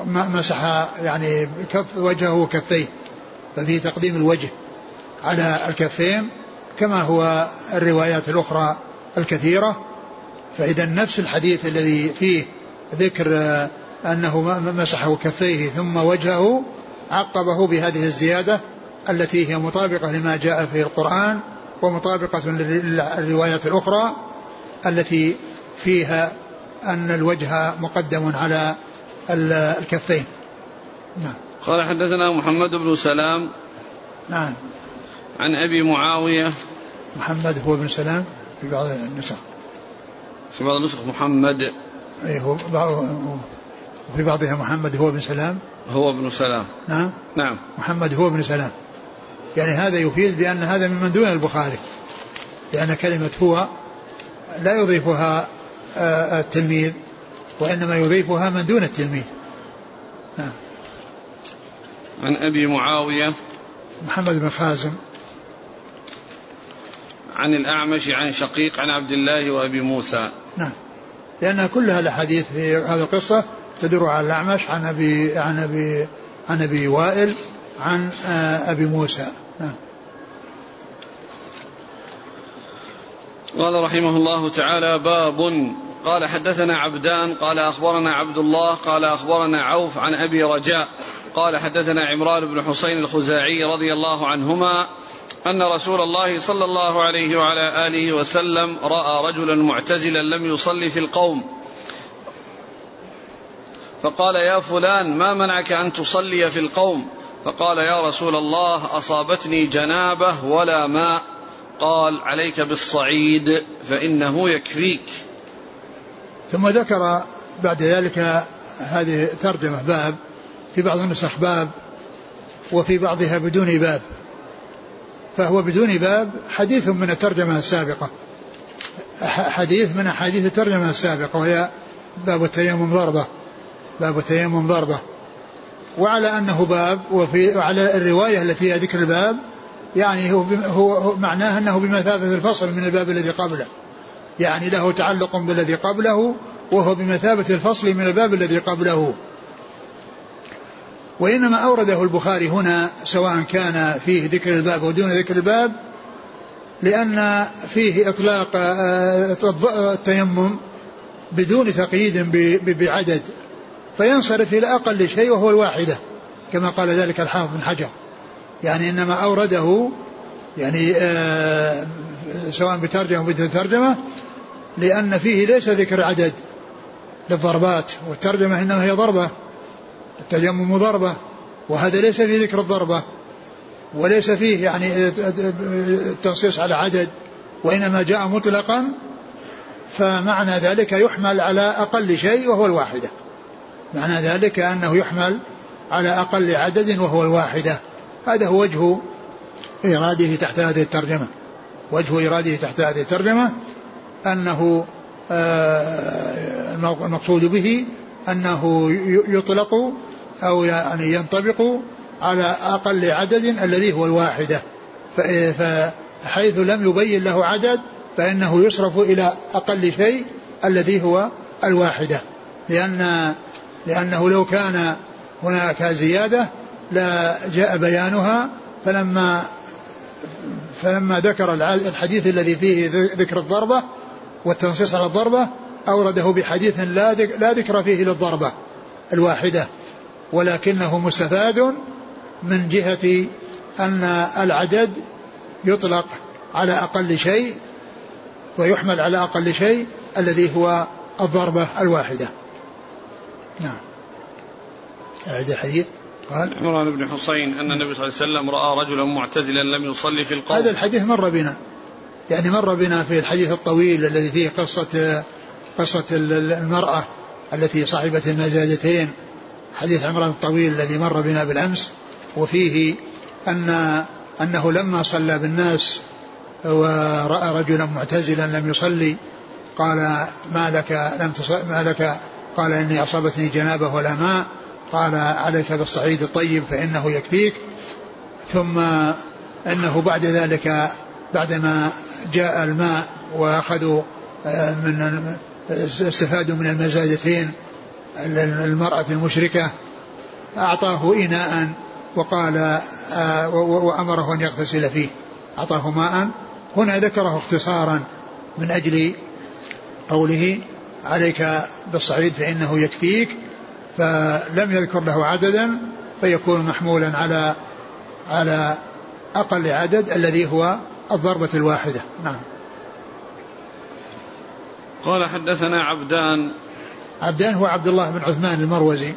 مسح يعني كف وجهه وكفيه ففي تقديم الوجه على الكفين كما هو الروايات الأخرى الكثيرة. فإذا نفس الحديث الذي فيه ذكر آه، أنه مسح كفيه ثم وجهه عقبه بهذه الزيادة التي هي مطابقة لما جاء في القرآن ومطابقة للروايات الأخرى التي فيها أن الوجه مقدم على الكفين. نعم. قال حدثنا محمد بن سلام نعم. عن أبي معاوية. محمد هو بن سلام في بعض النسخ. في بعض النسخ محمد. أي هو في بعضها محمد هو بن سلام. هو ابن سلام. نعم. نعم. محمد هو بن سلام. يعني هذا يفيد بأن هذا ممن دون البخاري لأن كلمة هو لا يضيفها آه، التلميذ وإنما يضيفها من دون التلميذ. نعم. عن أبي معاوية محمد بن خازم. عن الأعمش عن شقيق عن عبد الله وأبي موسى. نعم. لأن كلها الأحاديث في هذه القصة تدور على الأعمش عن أبي عن أبي عن أبي وائل عن آه، أبي موسى. قال رحمه الله تعالى باب قال حدثنا عبدان قال أخبرنا عبد الله قال أخبرنا عوف عن أبي رجاء قال حدثنا عمران بن حسين الخزاعي رضي الله عنهما أن رسول الله صلى الله عليه وعلى آله وسلم رأى رجلا معتزلا لم يصلي في القوم. فقال يا فلان ما منعك أن تصلي في القوم؟ فقال يا رسول الله أصابتني جنابة ولا ماء. قال عليك بالصعيد فإنه يكفيك. ثم ذكر بعد ذلك هذه ترجمة باب في بعض النسخ باب وفي بعضها بدون باب. فهو بدون باب حديث من الترجمة السابقة. حديث من أحاديث الترجمة السابقة وهي باب التيمم ضربة. باب التيمم ضربة. وعلى أنه باب وفي وعلى الرواية التي فيها ذكر الباب يعني هو, هو معناه أنه بمثابة الفصل من الباب الذي قبله. يعني له تعلق بالذي قبله وهو بمثابة الفصل من الباب الذي قبله. وإنما أورده البخاري هنا سواء كان فيه ذكر الباب أو دون ذكر الباب لأن فيه إطلاق آه، التيمم بدون تقييد بعدد. فينصرف إلى أقل شيء وهو الواحدة كما قال ذلك الحافظ بن حجر. يعني إنما أورده يعني آه سواء بترجمة أو بدون ترجمة لأن فيه ليس ذكر عدد للضربات والترجمة إنما هي ضربة التيمم ضربة وهذا ليس فيه ذكر الضربة وليس فيه يعني التنصيص على عدد وإنما جاء مطلقا فمعنى ذلك يحمل على أقل شيء وهو الواحدة. معنى ذلك أنه يحمل على أقل عدد وهو الواحدة. هذا هو وجه إراده تحت هذه الترجمة. وجه إراده تحت هذه الترجمة أنه آه، المقصود به أنه يطلق أو يعني ينطبق على أقل عدد الذي هو الواحدة. فحيث لم يبين له عدد فإنه يصرف إلى أقل شيء الذي هو الواحدة. لأن لأنه لو كان هناك زيادة لا جاء بيانها فلما فلما ذكر الحديث الذي فيه ذكر الضربة والتنصيص على الضربة أورده بحديث لا لا ذكر فيه للضربة الواحدة ولكنه مستفاد من جهة أن العدد يطلق على أقل شيء ويحمل على أقل شيء الذي هو الضربة الواحدة. نعم. أعد الحديث. قال عمران بن حسين أن النبي صلى الله عليه وسلم رأى رجلا معتزلا لم يصلي في القوم. هذا الحديث مر بنا. يعني مر بنا في الحديث الطويل الذي فيه قصة قصة المرأة التي صاحبت المزادتين حديث عمران الطويل الذي مر بنا بالأمس. وفيه أن أنه لما صلى بالناس ورأى رجلا معتزلا لم يصلي قال ما لك لم ما لك؟ قال إني أصابتني جنابة ولا ماء. قال عليك بالصعيد الطيب فإنه يكفيك ثم أنه بعد ذلك بعدما جاء الماء وأخذوا آه، من استفادوا من المزادتين المرأة المشركة أعطاه إناء وقال آه، وأمره أن يغتسل فيه. أعطاه ماء هنا ذكره اختصارا من أجل قوله عليك بالصعيد فإنه يكفيك. فلم يذكر له عددا فيكون محمولا على على أقل عدد الذي هو الضربة الواحدة. نعم. قال حدثنا عبدان. عبدان هو عبد الله بن عثمان المروزي.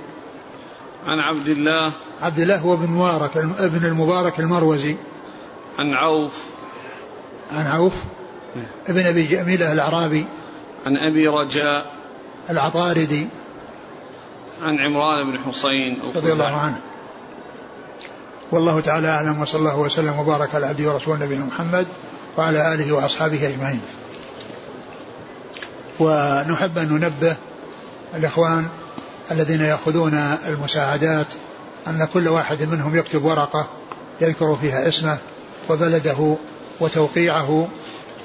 عن عبد الله. عبد الله هو بن مبارك ابن المبارك المروزي. عن عوف. عن عوف ابن أبي جميله الأعرابي. عن أبي رجاء. العطاردي. عن عمران بن حسين رضي الله عنه والله تعالى أعلم وصلى الله وسلم وبارك على عبده ورسوله نبينا محمد وعلى آله وأصحابه أجمعين. ونحب أن ننبه الإخوان الذين يأخذون المساعدات أن كل واحد منهم يكتب ورقة يذكر فيها اسمه وبلده وتوقيعه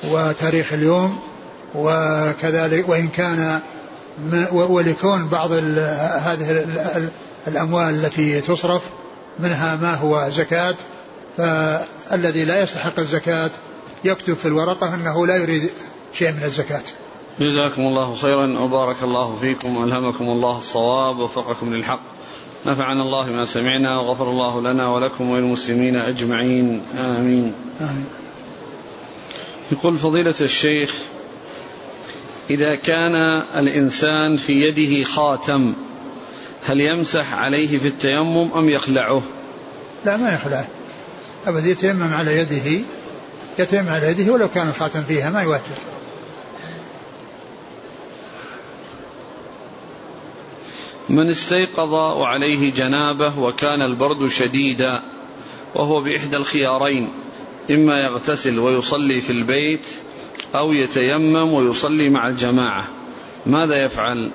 وتاريخ اليوم وكذلك وإن كان ولكون بعض هذه الأموال التي تصرف منها ما هو زكاة فالذي لا يستحق الزكاة يكتب في الورقة أنه لا يريد شيء من الزكاة جزاكم الله خيرا وبارك الله فيكم والهمكم الله الصواب ووفقكم للحق نفعنا الله ما سمعنا وغفر الله لنا ولكم وللمسلمين أجمعين آمين. آمين. يقول فضيلة الشيخ إذا كان الإنسان في يده خاتم هل يمسح عليه في التيمم أم يخلعه؟ لا ما يخلعه أبدا يتيمم على يده يتيمم على يده ولو كان الخاتم فيها ما يوتر من استيقظ وعليه جنابه وكان البرد شديدا وهو بإحدى الخيارين إما يغتسل ويصلي في البيت أو يتيمم ويصلي مع الجماعة. ماذا يفعل؟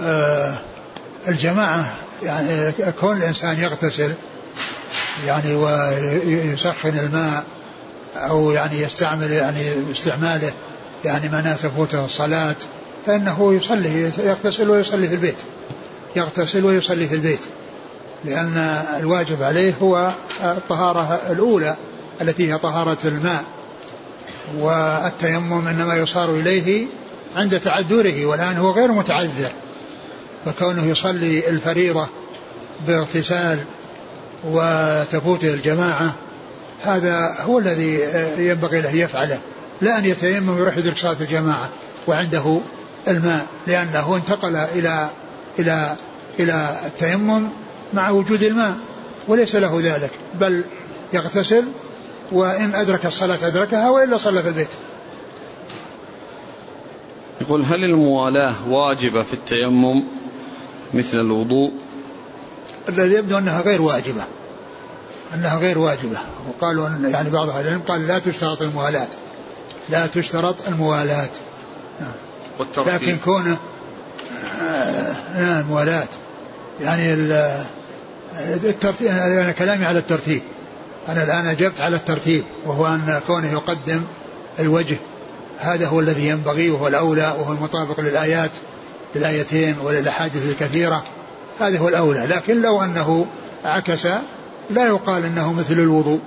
آه الجماعة يعني كون الإنسان يغتسل يعني ويسخن الماء أو يعني يستعمل يعني استعماله يعني ما تفوته الصلاة فإنه يصلي يغتسل ويصلي في البيت. يغتسل ويصلي في البيت. لأن الواجب عليه هو الطهارة الأولى التي هي طهارة الماء. والتيمم إنما يصار إليه عند تعذره والآن هو غير متعذر فكونه يصلي الفريضة باغتسال وتفوته الجماعة هذا هو الذي ينبغي له يفعله لا أن يتيمم ويروح يدرك صلاة الجماعة وعنده الماء لأنه انتقل إلى إلى إلى التيمم مع وجود الماء وليس له ذلك بل يغتسل وإن أدرك الصلاة أدركها وإلا صلى في البيت. يقول هل الموالاة واجبة في التيمم مثل الوضوء؟ الذي يبدو أنها غير واجبة. أنها غير واجبة. وقالوا أن يعني بعض أهل العلم قال لا تشترط الموالاة. لا تشترط الموالاة. والترتيب. لكن كونه آه نعم موالاة يعني الترتيب أنا كلامي على الترتيب. أنا الآن أجبت على الترتيب وهو أن كونه يقدم الوجه هذا هو الذي ينبغي وهو الأولى وهو المطابق للآيات للآيتين وللأحاديث الكثيرة. هذا هو الأولى لكن لو أنه عكس لا يقال أنه مثل الوضوء.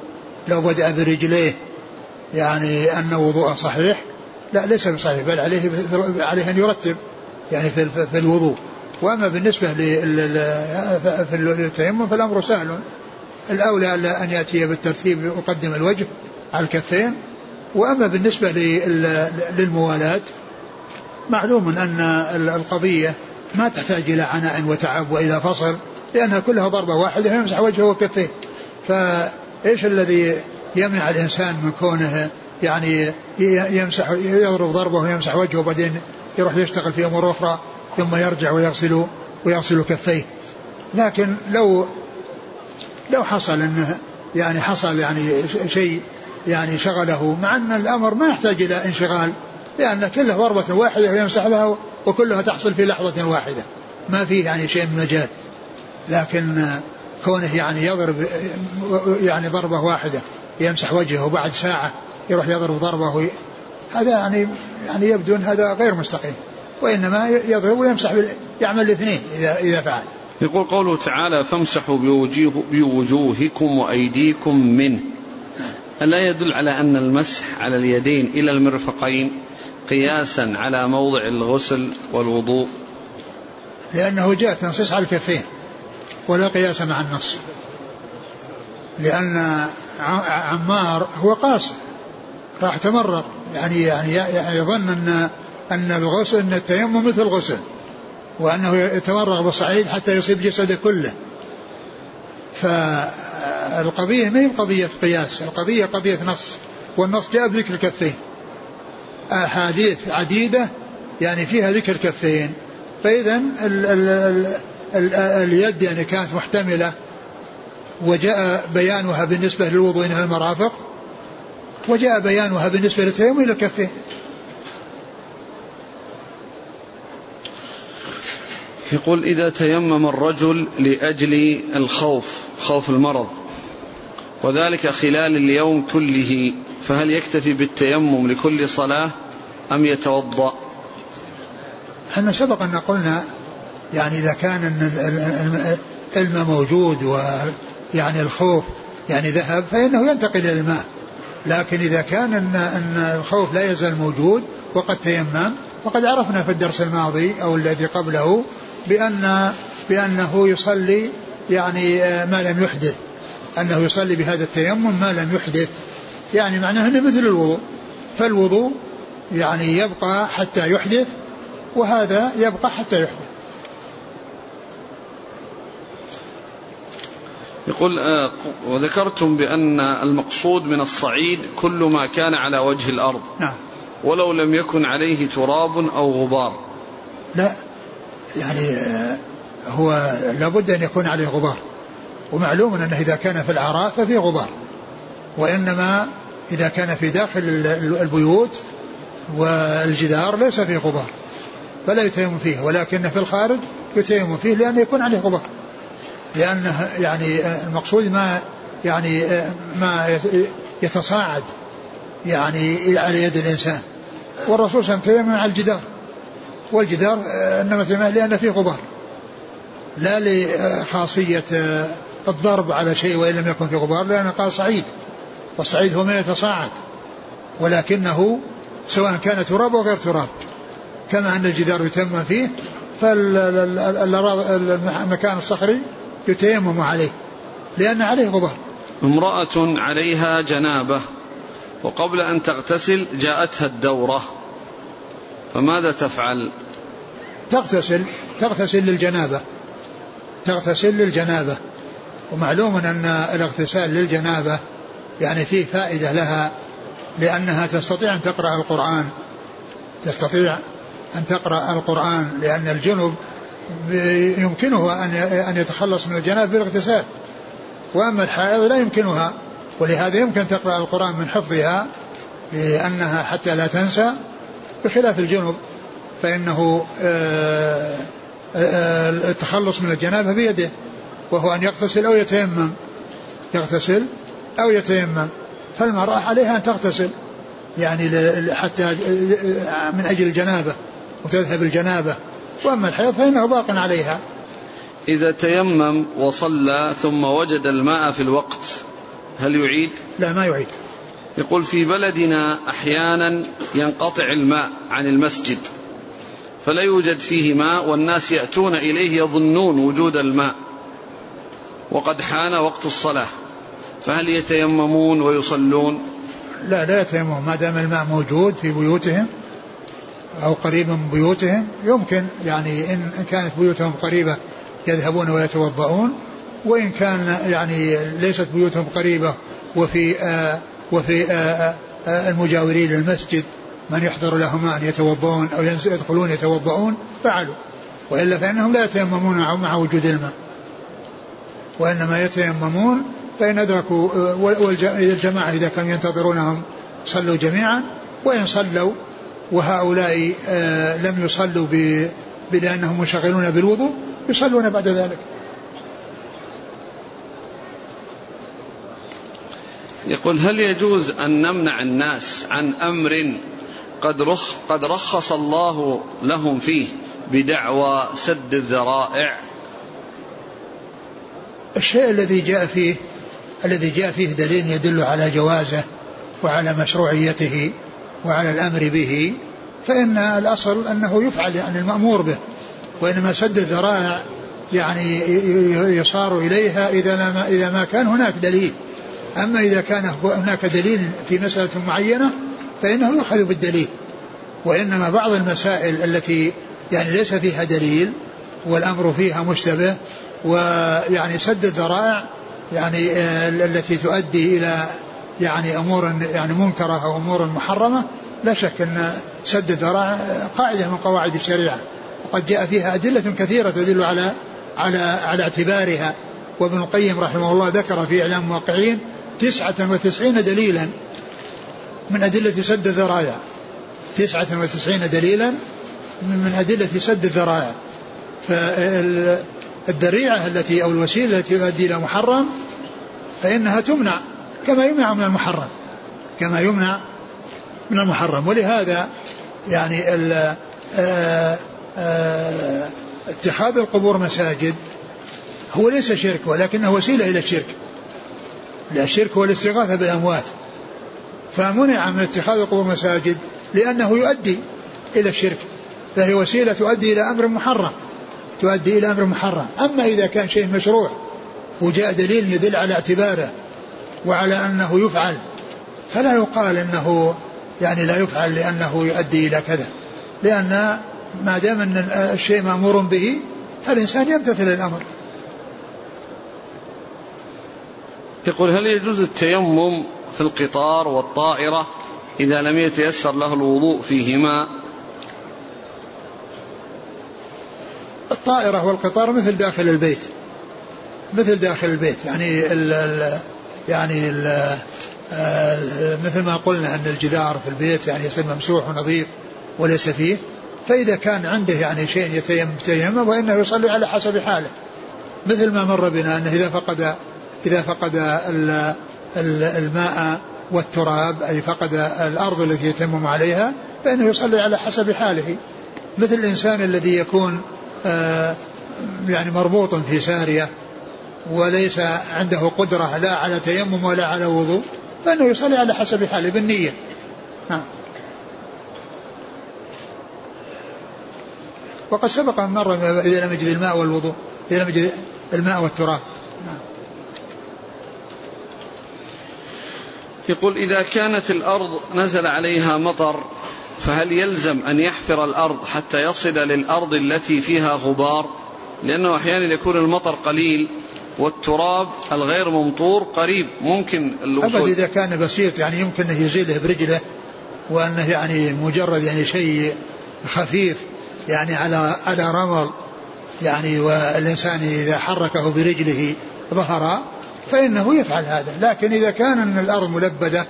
لو بدأ برجليه يعني أن وضوءه صحيح لا ليس بصحيح بل عليه عليه أن يرتب يعني في, في الوضوء. وأما بالنسبة للتيمم فالأمر سهل. الأولى أن يأتي بالترتيب يقدم الوجه على الكفين. وأما بالنسبة للموالاة معلوم أن القضية ما تحتاج إلى عناء وتعب وإلى فصل لأنها كلها ضربة واحدة يمسح وجهه وكفيه فإيش الذي يمنع الإنسان من كونه يعني يمسح يضرب ضربه ويمسح وجهه وبعدين يروح يشتغل في أمور أخرى ثم يرجع ويغسل ويغسل كفيه. لكن لو لو حصل إنه يعني حصل يعني شيء يعني شغله مع أن الأمر ما يحتاج إلى انشغال لأن كلها ضربة واحدة ويمسح بها وكلها تحصل في لحظة واحدة. ما فيه يعني شيء من مجال. لكن كونه يعني يضرب يعني ضربة واحدة يمسح وجهه وبعد ساعة يروح يضرب ضربة هذا يعني يعني يبدو إن هذا غير مستقيم. وإنما يضرب ويمسح يعمل الاثنين إذا إذا فعل. يقول قوله تعالى فامسحوا بوجوه بوجوهكم وأيديكم منه. ألا يدل على أن المسح على اليدين إلى المرفقين قياسا على موضع الغسل والوضوء. لأنه جاء تنصيص على الكفين ولا قياس مع النص. لأن عمار هو قاصر راح تمرق يعني يعني يظن أن أن الغسل أن التيمم مثل الغسل. وأنه يتمرغ بالصعيد حتى يصيب جسده كله. فالقضية ما هي قضية قياس القضية قضية نص والنص جاء بذكر الكفين أحاديث عديدة يعني فيها ذكر الكفين فإذا ال ال ال ال اليد يعني كانت محتملة وجاء بيانها بالنسبة للوضوء إلى المرافق وجاء بيانها بالنسبة للتيمم إلى الكفين. يقول إذا تيمم الرجل لأجل الخوف خوف المرض وذلك خلال اليوم كله فهل يكتفي بالتيمم لكل صلاة أم يتوضأ؟ إحنا سبق أن قلنا يعني إذا كان الماء موجود ويعني الخوف يعني ذهب فإنه ينتقل إلى الماء. لكن إذا كان أن, أن الخوف لا يزال موجود وقد تيمم وقد عرفنا في الدرس الماضي أو الذي قبله بأن بأنه يصلي يعني آه، ما لم يحدث. أنه يصلي بهذا التيمم ما لم يحدث. يعني معناه أنه مثل الوضوء. فالوضوء يعني يبقى حتى يحدث وهذا يبقى حتى يحدث. يقول آه وذكرتم بأن المقصود من الصعيد كل ما كان على وجه الأرض. نعم. ولو لم يكن عليه تراب أو غبار. لا. يعني آه، هو لابد أن يكون عليه غبار. ومعلوم أنه إذا كان في العراء ففي غبار. وإنما إذا كان في داخل البيوت والجدار ليس فيه غبار. فلا يتيمم فيه. ولكن في الخارج يتيمم فيه لأنه يكون عليه غبار. لأنه يعني آه، المقصود ما يعني آه، ما يتصاعد يعني على يد الإنسان. والرسول صلى الله عليه وسلم على الجدار. والجدار آه، إنما ثمانية لأن فيه غبار. لا لخاصيه آه، الضرب على شيء وإن لم يكن فيه غبار لأن قال صعيد. والصعيد هو ما يتصاعد ولكنه سواء كان تراب أو غير تراب. كما أن الجدار يتيمم فيه فالمكان الصخري يتيمم عليه. لأن عليه غبار. امرأة عليها جنابة وقبل أن تغتسل جاءتها الدورة. فماذا تفعل؟ تغتسل تغتسل للجنابة. تغتسل للجنابة. ومعلوم أن الاغتسال للجنابة يعني فيه فائدة لها لأنها تستطيع أن تقرأ القرآن. تستطيع أن تقرأ القرآن لأن الجنب يمكنه أن أن يتخلص من الجنابة بالاغتسال. وأما الحائض لا يمكنها ولهذا يمكن تقرأ القرآن من حفظها لأنها حتى لا تنسى. بخلاف الجنب فإنه آه، آه، التخلص من الجنابة بيده وهو أن يغتسل أو يتيمم. يغتسل أو يتيمم. فالمرأة عليها أن تغتسل يعني حتى من أجل الجنابة وتذهب الجنابة. وأما الحيض فإنه باق عليها. إذا تيمم وصلى ثم وجد الماء في الوقت هل يعيد؟ لا ما يعيد. يقول في بلدنا أحيانا ينقطع الماء عن المسجد فلا يوجد فيه ماء والناس يأتون إليه يظنون وجود الماء وقد حان وقت الصلاة فهل يتيممون ويصلون؟ لا لا يتيممون. ما دام الماء موجود في بيوتهم أو قريب من بيوتهم يمكن. يعني إن كانت بيوتهم قريبة يذهبون ويتوضؤون وإن كان يعني ليست بيوتهم قريبة وفي آه وفي آه آه المجاورين للمسجد من يحضر لهم أن يتوضؤون أو يدخلون يتوضؤون فعلوا. وإلا فإنهم لا يتيممون مع وجود الماء. وإنما يتيممون فإن أدركوا والجماعة إذا كانوا ينتظرونهم صلوا جميعا وإن صلوا وهؤلاء آه، لم يصلوا بأنهم منشغلون بالوضوء يصلون بعد ذلك. يقول هل يجوز أن نمنع الناس عن أمر قد رخ قد رخص الله لهم فيه بدعوى سد الذرائع؟ الشيء الذي جاء فيه الذي جاء فيه دليل يدل على جوازه وعلى مشروعيته وعلى الأمر به فإن الأصل أنه يفعل يعني المأمور به وإنما سد الذرائع يعني يصار إليها إذا ما إذا ما كان هناك دليل. أما إذا كان هناك دليل في مسألة معينة فإنه يؤخذ بالدليل وإنما بعض المسائل التي يعني ليس فيها دليل والأمر فيها مشتبه ويعني سد الذرائع يعني آه، التي تؤدي إلى يعني أمور يعني منكرة أو أمور محرمة لا شك أن سد الذرائع قاعدة من قواعد الشريعة. وقد جاء فيها أدلة كثيرة تدل على على على اعتبارها. وابن القيم رحمه الله ذكر في إعلام الموقعين تسعة وتسعين دليلا من أدلة سد الذرائع. تسعة وتسعين دليلا من أدلة سد الذرائع. الذريعة التي أو الوسيلة التي تؤدي إلى محرم فإنها تمنع كما يمنع من المحرم. كما يمنع من المحرم. ولهذا يعني آه، آه، اتخاذ القبور مساجد هو ليس شرك ولكنه وسيلة إلى الشرك. الشرك هو الاستغاثة بالأموات. فمنع من اتخاذ القبور مساجد لأنه يؤدي إلى الشرك. فهي وسيلة تؤدي إلى أمر محرم. تؤدي إلى أمر محرم. أما إذا كان شيء مشروع وجاء دليل يدل على اعتباره وعلى أنه يفعل فلا يقال أنه يعني لا يفعل لأنه يؤدي إلى كذا. لأن ما دام أن الشيء مأمور به فالإنسان يمتثل الأمر. يقول هل يجوز التيمم في القطار والطائرة إذا لم يتيسر له الوضوء فيهما؟ الطائرة والقطار مثل داخل البيت. مثل داخل البيت. يعني ال ال يعني ال مثل ما قلنا أن الجدار في البيت يعني يصير ممسوح ونظيف وليس فيه. فإذا كان عنده يعني شيء يتيمم يتيمم وإنه يصلي على حسب حاله. مثل ما مر بنا أنه إذا فقد إذا فقد الماء والتراب أي فقد الأرض التي يتيمم عليها فإنه يصلي على حسب حاله. مثل الإنسان الذي يكون آه، يعني مربوط في سارية وليس عنده قدرة لا على تيمم ولا على وضوء فإنه يصلي على حسب حاله بالنية. وقد سبق أن مر إذا لم يجد الماء والوضوء إذا لم يجد الماء والتراب. يقول إذا كانت الأرض نزل عليها مطر فهل يلزم أن يحفر الأرض حتى يصل للأرض التي فيها غبار؟ لأنه أحيانا يكون المطر قليل والتراب الغير ممطور قريب ممكن الوصول. أبدا إذا كان بسيط يعني يمكن أنه يزيله برجله وأنه يعني مجرد يعني شيء خفيف يعني على على رمل يعني والإنسان إذا حركه برجله ظهر فإنه يفعل هذا. لكن إذا كان أن الأرض ملبدة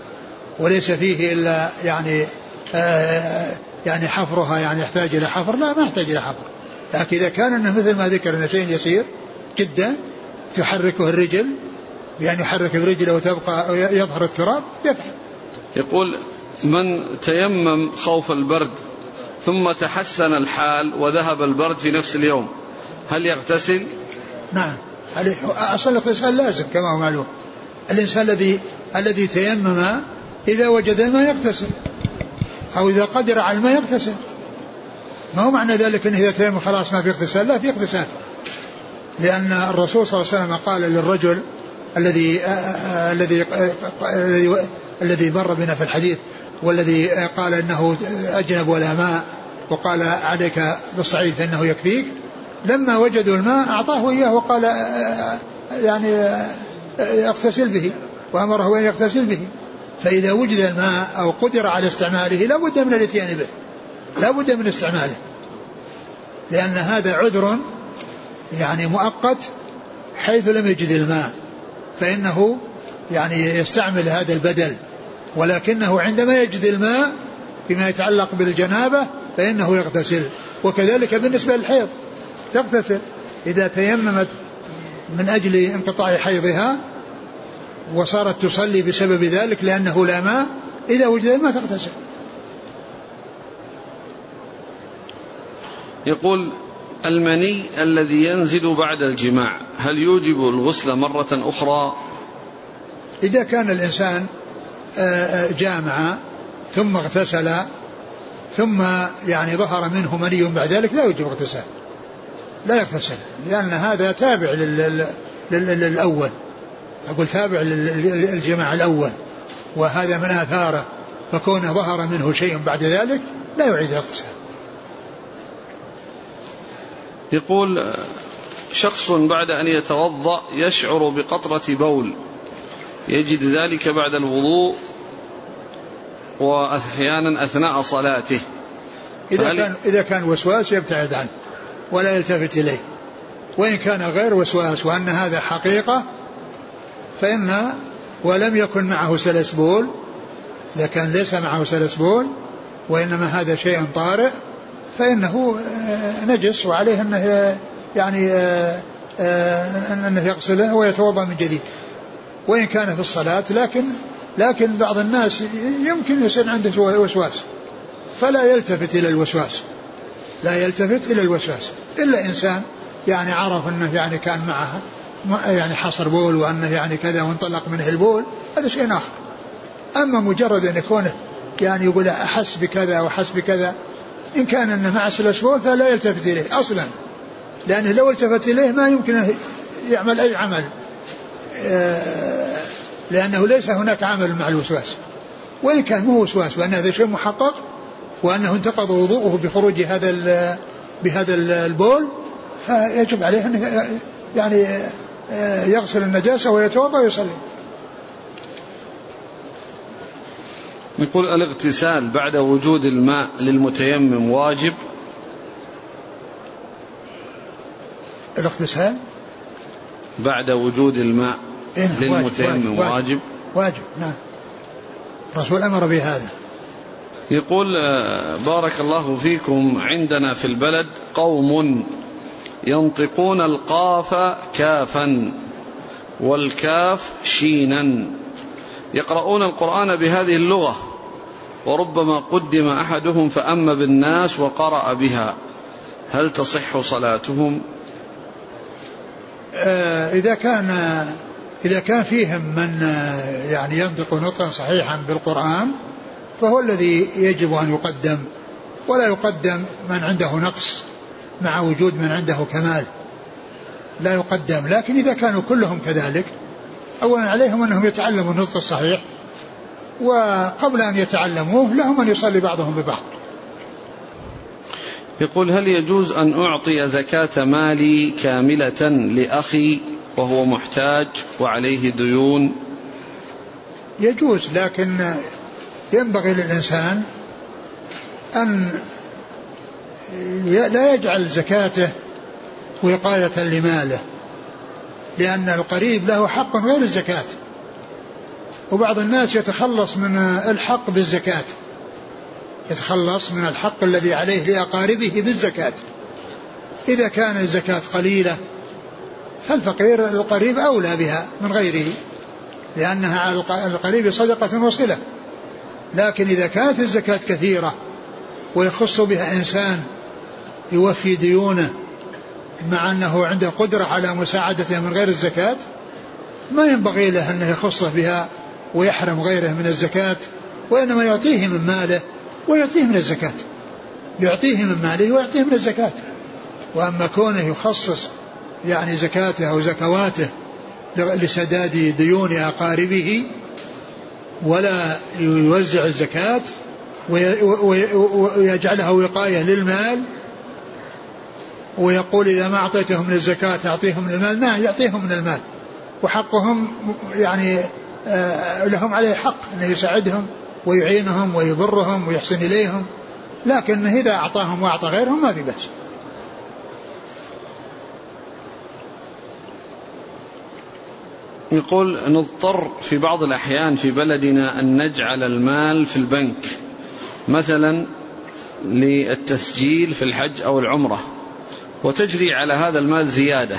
وليس فيه إلا يعني آه يعني حفرها يعني يحتاج إلى حفر لا ما يحتاج إلى حفر. لكن إذا كان أنه مثل ما ذكر أنه شيء يسير جدا تحركه الرجل بأن يحرك برجله وتبقى يظهر التراب يفعل. يقول من تيمم خوف البرد ثم تحسن الحال وذهب البرد في نفس اليوم هل يغتسل؟ نعم. أصل الاغتسال لازم كما هو معلوم. الإنسان الذي الذي تيمم إذا وجد الماء يغتسل. أو إذا قدر على الماء يغتسل. ما هو معنى ذلك أنه إذا تيمم خلاص ما في اغتسال؟ لا في اغتسال. لأن الرسول صلى الله عليه وسلم قال للرجل الذي الذي الذي مر بنا في الحديث والذي قال إنه أجنب ولا ماء وقال عليك بالصعيد فإنه يكفيك. لما وجدوا الماء أعطاه إياه وقال يعني اغتسل به وأمره أن يغتسل به. فإذا وجد الماء أو قدر على استعماله لا بد من الاتيان به. لا بد من استعماله. لأن هذا عذر يعني مؤقت حيث لم يجد الماء. فإنه يعني يستعمل هذا البدل. ولكنه عندما يجد الماء فيما يتعلق بالجنابة فإنه يغتسل. وكذلك بالنسبة للحيض. تغتسل إذا تيممت من أجل انقطاع حيضها وصارت تصلي بسبب ذلك لأنه لا ماء إذا وجد الماء تغتسل. يقول المني الذي ينزل بعد الجماع هل يوجب الغسل مرة أخرى؟ إذا كان الإنسان آه، آه، جامع ثم اغتسل ثم يعني ظهر منه مني بعد ذلك لا يوجب اغتسال. لا يغتسل لأن هذا تابع للأول. أقول تابع للجماع الأول وهذا من آثاره فكونه ظهر منه شيء بعد ذلك لا يعيد الاغتسال. يقول شخص بعد أن يتوضأ يشعر بقطرة بول يجد ذلك بعد الوضوء وأحيانا أثناء صلاته. إذا كان إذا كان وسواس يبتعد عنه. ولا يلتفت إليه. وإن كان غير وسواس وأن هذا حقيقة فإن ولم يكن معه سلس بول إذا كان ليس معه سلس بول وإنما هذا شيء طارئ فإنه آه، نجس وعليه أنه يعني آه، آه، أنه يغسله ويتوضأ من جديد. وإن كان في الصلاة لكن لكن بعض الناس يمكن يصير عنده وسواس فلا يلتفت إلى الوسواس. لا يلتفت إلى الوسواس. إلا إنسان يعني عرف أنه يعني كان معه يعني حصر بول وأنه يعني كذا وانطلق منه البول هذا شيء آخر. أما مجرد أن يكون يعني يقول أحس بكذا وأحس بكذا إن كان أنه مع الأسبوع فلا يلتفت إليه أصلا. لأنه لو التفت إليه ما يمكن يعمل أي عمل. آه، لأنه ليس هناك عمل مع الوسواس. وإن كان مو وسواس وأن هذا شيء محقق وأنه انتقض وضوءه بخروج هذا بهذا البول فيجب عليه أنه يعني آه، يغسل النجاسة ويتوضأ ويصلي. يقول الاغتسال بعد وجود الماء للمتيمم واجب؟ الاغتسال؟ بعد وجود الماء إيه للمتيمم واجب, واجب؟ واجب نعم. الرسول أمر بهذا. يقول آه، بارك الله فيكم عندنا في البلد قوم ينطقون القاف كافا والكاف شينا يقرؤون القرآن بهذه اللغة وربما قدم أحدهم فأم بالناس وقرأ بها. هل تصح صلاتهم؟ آه، إذا كان إذا كان فيهم من آه، يعني ينطق نطقا صحيحا بالقرآن فهو الذي يجب أن يقدم ولا يقدم من عنده نقص مع وجود من عنده كمال. لا يقدم لكن إذا كانوا كلهم كذلك أولا عليهم أنهم يتعلموا النطق الصحيح وقبل أن يتعلموه لهم أن يصلي بعضهم ببعض. يقول هل يجوز أن أعطي زكاة مالي كاملة لأخي وهو محتاج وعليه ديون؟ يجوز لكن ينبغي للإنسان أن لا يجعل زكاته وقاية لماله لأن القريب له حق غير الزكاة. وبعض الناس يتخلص من الحق بالزكاة يتخلص من الحق الذي عليه لأقاربه بالزكاة. إذا كان الزكاة قليلة فالفقير القريب أولى بها من غيره لأنها على القريب صدقة وصلة. لكن إذا كانت الزكاة كثيرة ويخص بها إنسان يوفي ديونه مع أنه عنده قدرة على مساعدته من غير الزكاة ما ينبغي له أنه يخصه بها ويحرم غيره من الزكاة وإنما يعطيه من ماله ويعطيه من الزكاة. يعطيه من ماله ويعطيه من الزكاة. وأما كونه يخصص يعني زكاته أو زكواته لسداد ديون أقاربه ولا يوزع الزكاة ويجعلها وقاية للمال ويقول إذا ما أعطيتهم من الزكاة أعطيهم من المال ما يعطيهم من المال. وحقهم يعني آه، لهم عليه حق أنه يساعدهم ويعينهم ويبرهم ويحسن إليهم. لكن إذا أعطاهم وأعطى غيرهم ما في بأس. يقول نضطر في بعض الأحيان في بلدنا أن نجعل المال في البنك مثلا للتسجيل في الحج أو العمرة وتجري على هذا المال زيادة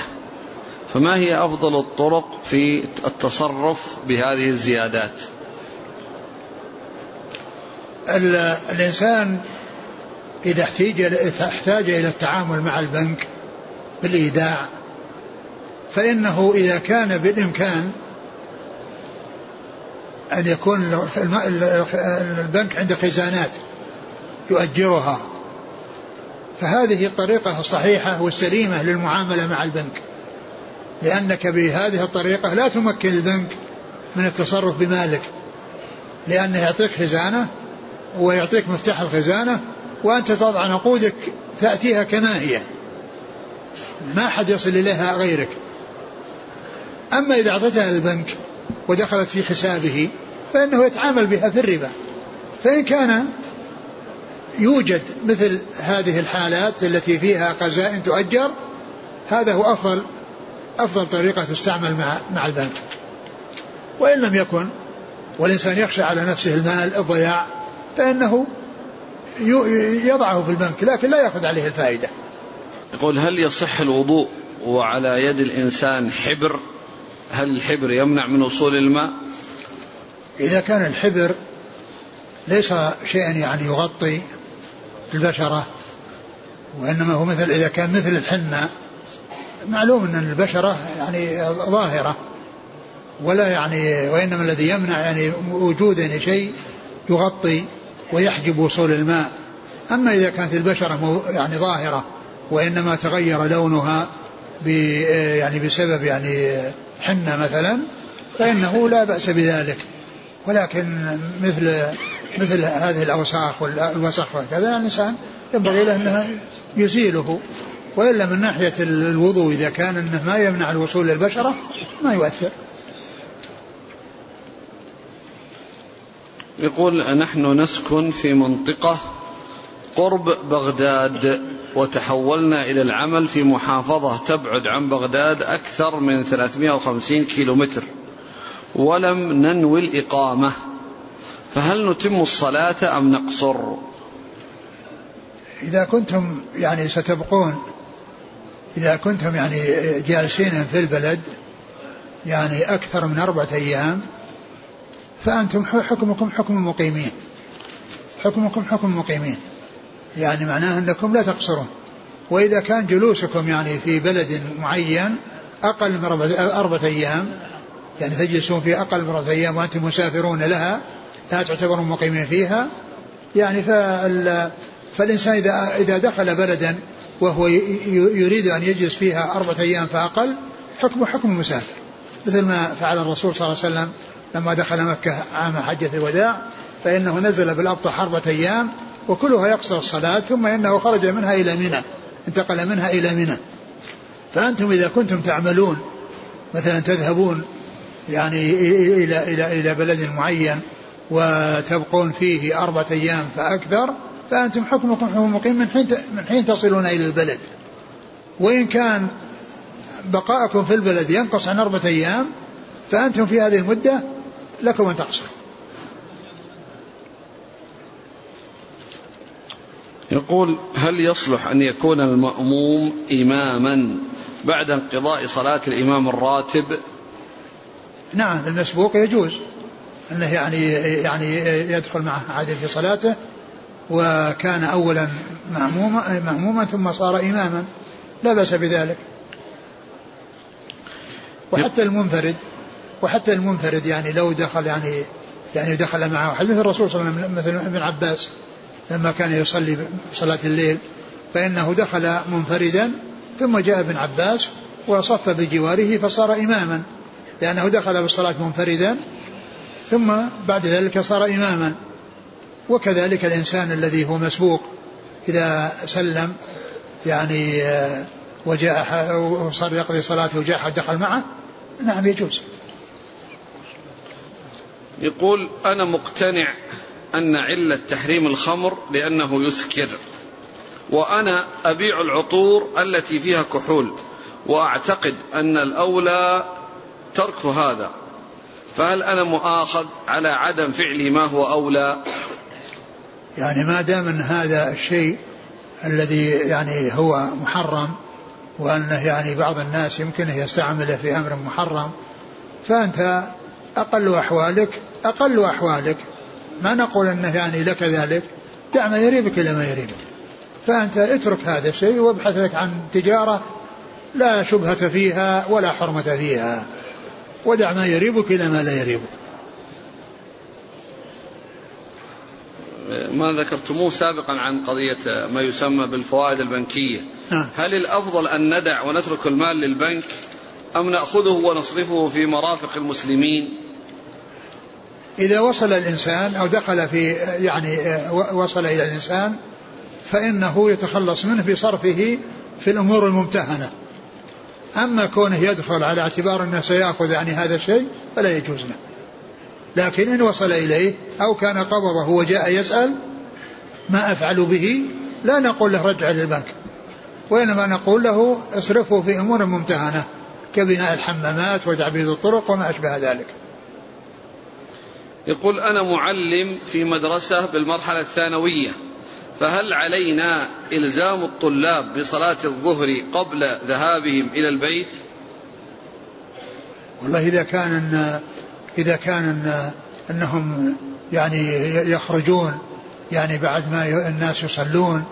فما هي أفضل الطرق في التصرف بهذه الزيادات؟ الإنسان إذا احتاج إلى التعامل مع البنك بالإيداع فإنه إذا كان بالإمكان أن يكون البنك عنده خزانات يؤجرها. فهذه الطريقة الصحيحة والسليمة للمعاملة مع البنك. لأنك بهذه الطريقة لا تمكن البنك من التصرف بمالك. لأنه يعطيك خزانة ويعطيك مفتاح الخزانة وأنت تضع نقودك تأتيها كما هي. ما حد يصل إليها غيرك. أما إذا أعطيتها للبنك ودخلت في حسابه فإنه يتعامل بها في الربا. فإن كان يوجد مثل هذه الحالات التي فيها خزائن تؤجر هذا هو أفضل أفضل طريقة تستعمل مع مع البنك. وإن لم يكن والإنسان يخشى على نفسه المال الضياع فإنه يضعه في البنك لكن لا يأخذ عليه الفائدة. يقول هل يصح الوضوء وعلى يد الإنسان حبر هل الحبر يمنع من وصول الماء؟ إذا كان الحبر ليس شيئا يعني يغطي البشرة وإنما هو مثل إذا كان مثل الحنة معلوم أن البشرة يعني ظاهرة ولا يعني وإنما الذي يمنع يعني وجود يعني شيء يغطي ويحجب وصول الماء. أما إذا كانت البشرة يعني ظاهرة وإنما تغير لونها يعني بسبب يعني حنة مثلا فإنه لا بأس بذلك. ولكن مثل مثل هذه الأوساخ والوسخ وكذا الإنسان ينبغي له أنه يزيله. وإلا من ناحية الوضوء إذا كان أنه ما يمنع الوصول للبشرة ما يؤثر. يقول نحن نسكن في منطقة قرب بغداد وتحولنا إلى العمل في محافظة تبعد عن بغداد أكثر من 350 كيلو متر ولم ننوي الإقامة. فهل نتم الصلاة أم نقصر؟ إذا كنتم يعني ستبقون إذا كنتم يعني جالسين في البلد يعني أكثر من أربعة أيام فأنتم حكمكم حكم المقيمين حكمكم حكم المقيمين يعني معناه أنكم لا تقصرون. وإذا كان جلوسكم يعني في بلد معين أقل من أربعة أيام يعني تجلسون في أقل من أربعة أيام وأنتم مسافرون لها لا تعتبرون مقيمين فيها يعني فالإنسان إذا إذا دخل بلدا وهو يريد أن يجلس فيها أربعة أيام فأقل حكمه حكم المسافر مثل ما فعل الرسول صلى الله عليه وسلم لما دخل مكة عام حجة الوداع فإنه نزل بالأبطح أربعة أيام وكلها يقصر الصلاة ثم إنه خرج منها إلى منى انتقل منها إلى منى. فأنتم إذا كنتم تعملون مثلا تذهبون يعني إلى إلى إلى بلد معين وتبقون فيه أربعة أيام فأكثر فأنتم حكمكم حكم مقيم من حين من حين تصلون إلى البلد. وإن كان بقاءكم في البلد ينقص عن أربعة أيام فأنتم في هذه المدة لكم أن تقصروا. يقول هل يصلح أن يكون المأموم إماما بعد انقضاء صلاة الإمام الراتب؟ نعم المسبوق يجوز. أنه يعني يعني يدخل معه عادل في صلاته وكان أولا مأموما مأموما ثم صار إماما. لا بأس بذلك. وحتى المنفرد وحتى المنفرد يعني لو دخل يعني يعني دخل معه. أحد مثل الرسول صلى الله عليه وسلم مثل ابن عباس لما كان يصلي صلاة الليل فإنه دخل منفردا ثم جاء ابن عباس وصف بجواره فصار إماما لأنه دخل بالصلاة منفردا ثم بعد ذلك صار إماما. وكذلك الإنسان الذي هو مسبوق إذا سلم يعني آه، وجاء وصار يقضي صلاته وجاء أحد دخل معه نعم يجوز. يقول أنا مقتنع أن علة تحريم الخمر لأنه يسكر. وأنا أبيع العطور التي فيها كحول وأعتقد أن الأولى ترك هذا. فهل أنا مؤاخذ على عدم فعلي ما هو أولى؟ يعني ما دام أن هذا الشيء الذي يعني هو محرم وأنه يعني بعض الناس يمكنه يستعمله في أمر محرم فأنت أقل أحوالك أقل أحوالك. ما نقول أنه يعني لك ذلك. دع ما يريبك إلى ما يريبك فأنت اترك هذا الشيء وابحث لك عن تجارة لا شبهة فيها ولا حرمة فيها. ودع ما يريبك إلى ما لا يريبك. ما ذكرتموه سابقا عن قضية ما يسمى بالفوائد البنكية. نعم. هل الأفضل أن ندع ونترك المال للبنك أم نأخذه ونصرفه في مرافق المسلمين؟ إذا وصل الإنسان أو دخل في يعني وصل إلى الإنسان فإنه يتخلص منه بصرفه في الأمور الممتهنة. أما كونه يدخل على اعتبار أنه سيأخذ يعني هذا الشيء فلا يجوز له. لكن إن وصل إليه أو كان قبضه وجاء يسأل ما أفعل به؟ لا نقول له رجع للبنك. وإنما نقول له اصرفه في أمور ممتهنة كبناء الحمامات وتعبيد الطرق وما أشبه ذلك. يقول أنا معلم في مدرسة بالمرحلة الثانوية فهل علينا إلزام الطلاب بصلاة الظهر قبل ذهابهم إلى البيت؟ والله إذا كان إن إذا كان إن أنهم يعني يخرجون يعني بعد ما الناس يصلون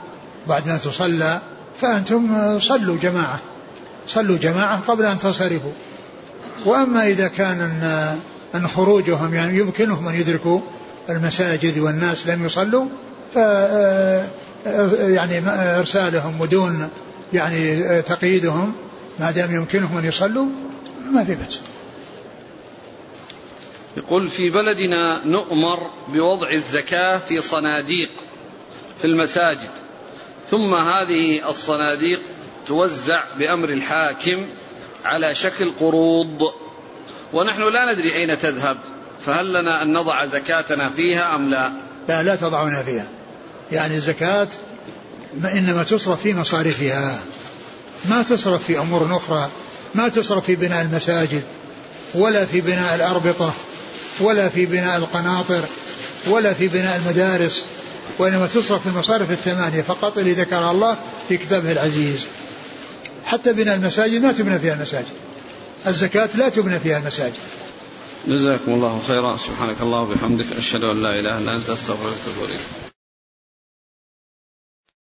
بعد ما تصلى فأنتم صلوا جماعة صلوا جماعة قبل أن تنصرفوا وأما إذا كان أن, أن خروجهم يعني يمكنهم أن يدركوا المساجد والناس لم يصلوا ف يعني إرسالهم ودون يعني تقييدهم ما دام يمكنهم أن يصلوا ما في بأس. يقول في بلدنا نؤمر بوضع الزكاة في صناديق في المساجد ثم هذه الصناديق توزع بأمر الحاكم على شكل قروض ونحن لا ندري أين تذهب فهل لنا أن نضع زكاتنا فيها أم لا؟ لا لا تضعونها فيها. يعني الزكاة إنما تصرف في مصارفها ما تصرف في أمور أخرى ما تصرف في بناء المساجد ولا في بناء الأربطة ولا في بناء القناطر ولا في بناء المدارس وإنما تصرف في المصارف الثمانية فقط اللي ذكر الله في كتابه العزيز. حتى بناء المساجد ما تبنى فيها المساجد. الزكاة لا تبنى فيها المساجد جزاكم الله خيرا. سبحانك الله وبحمدك أشهد أن لا إله إلا أنت أستغفرك وأتوب إليك.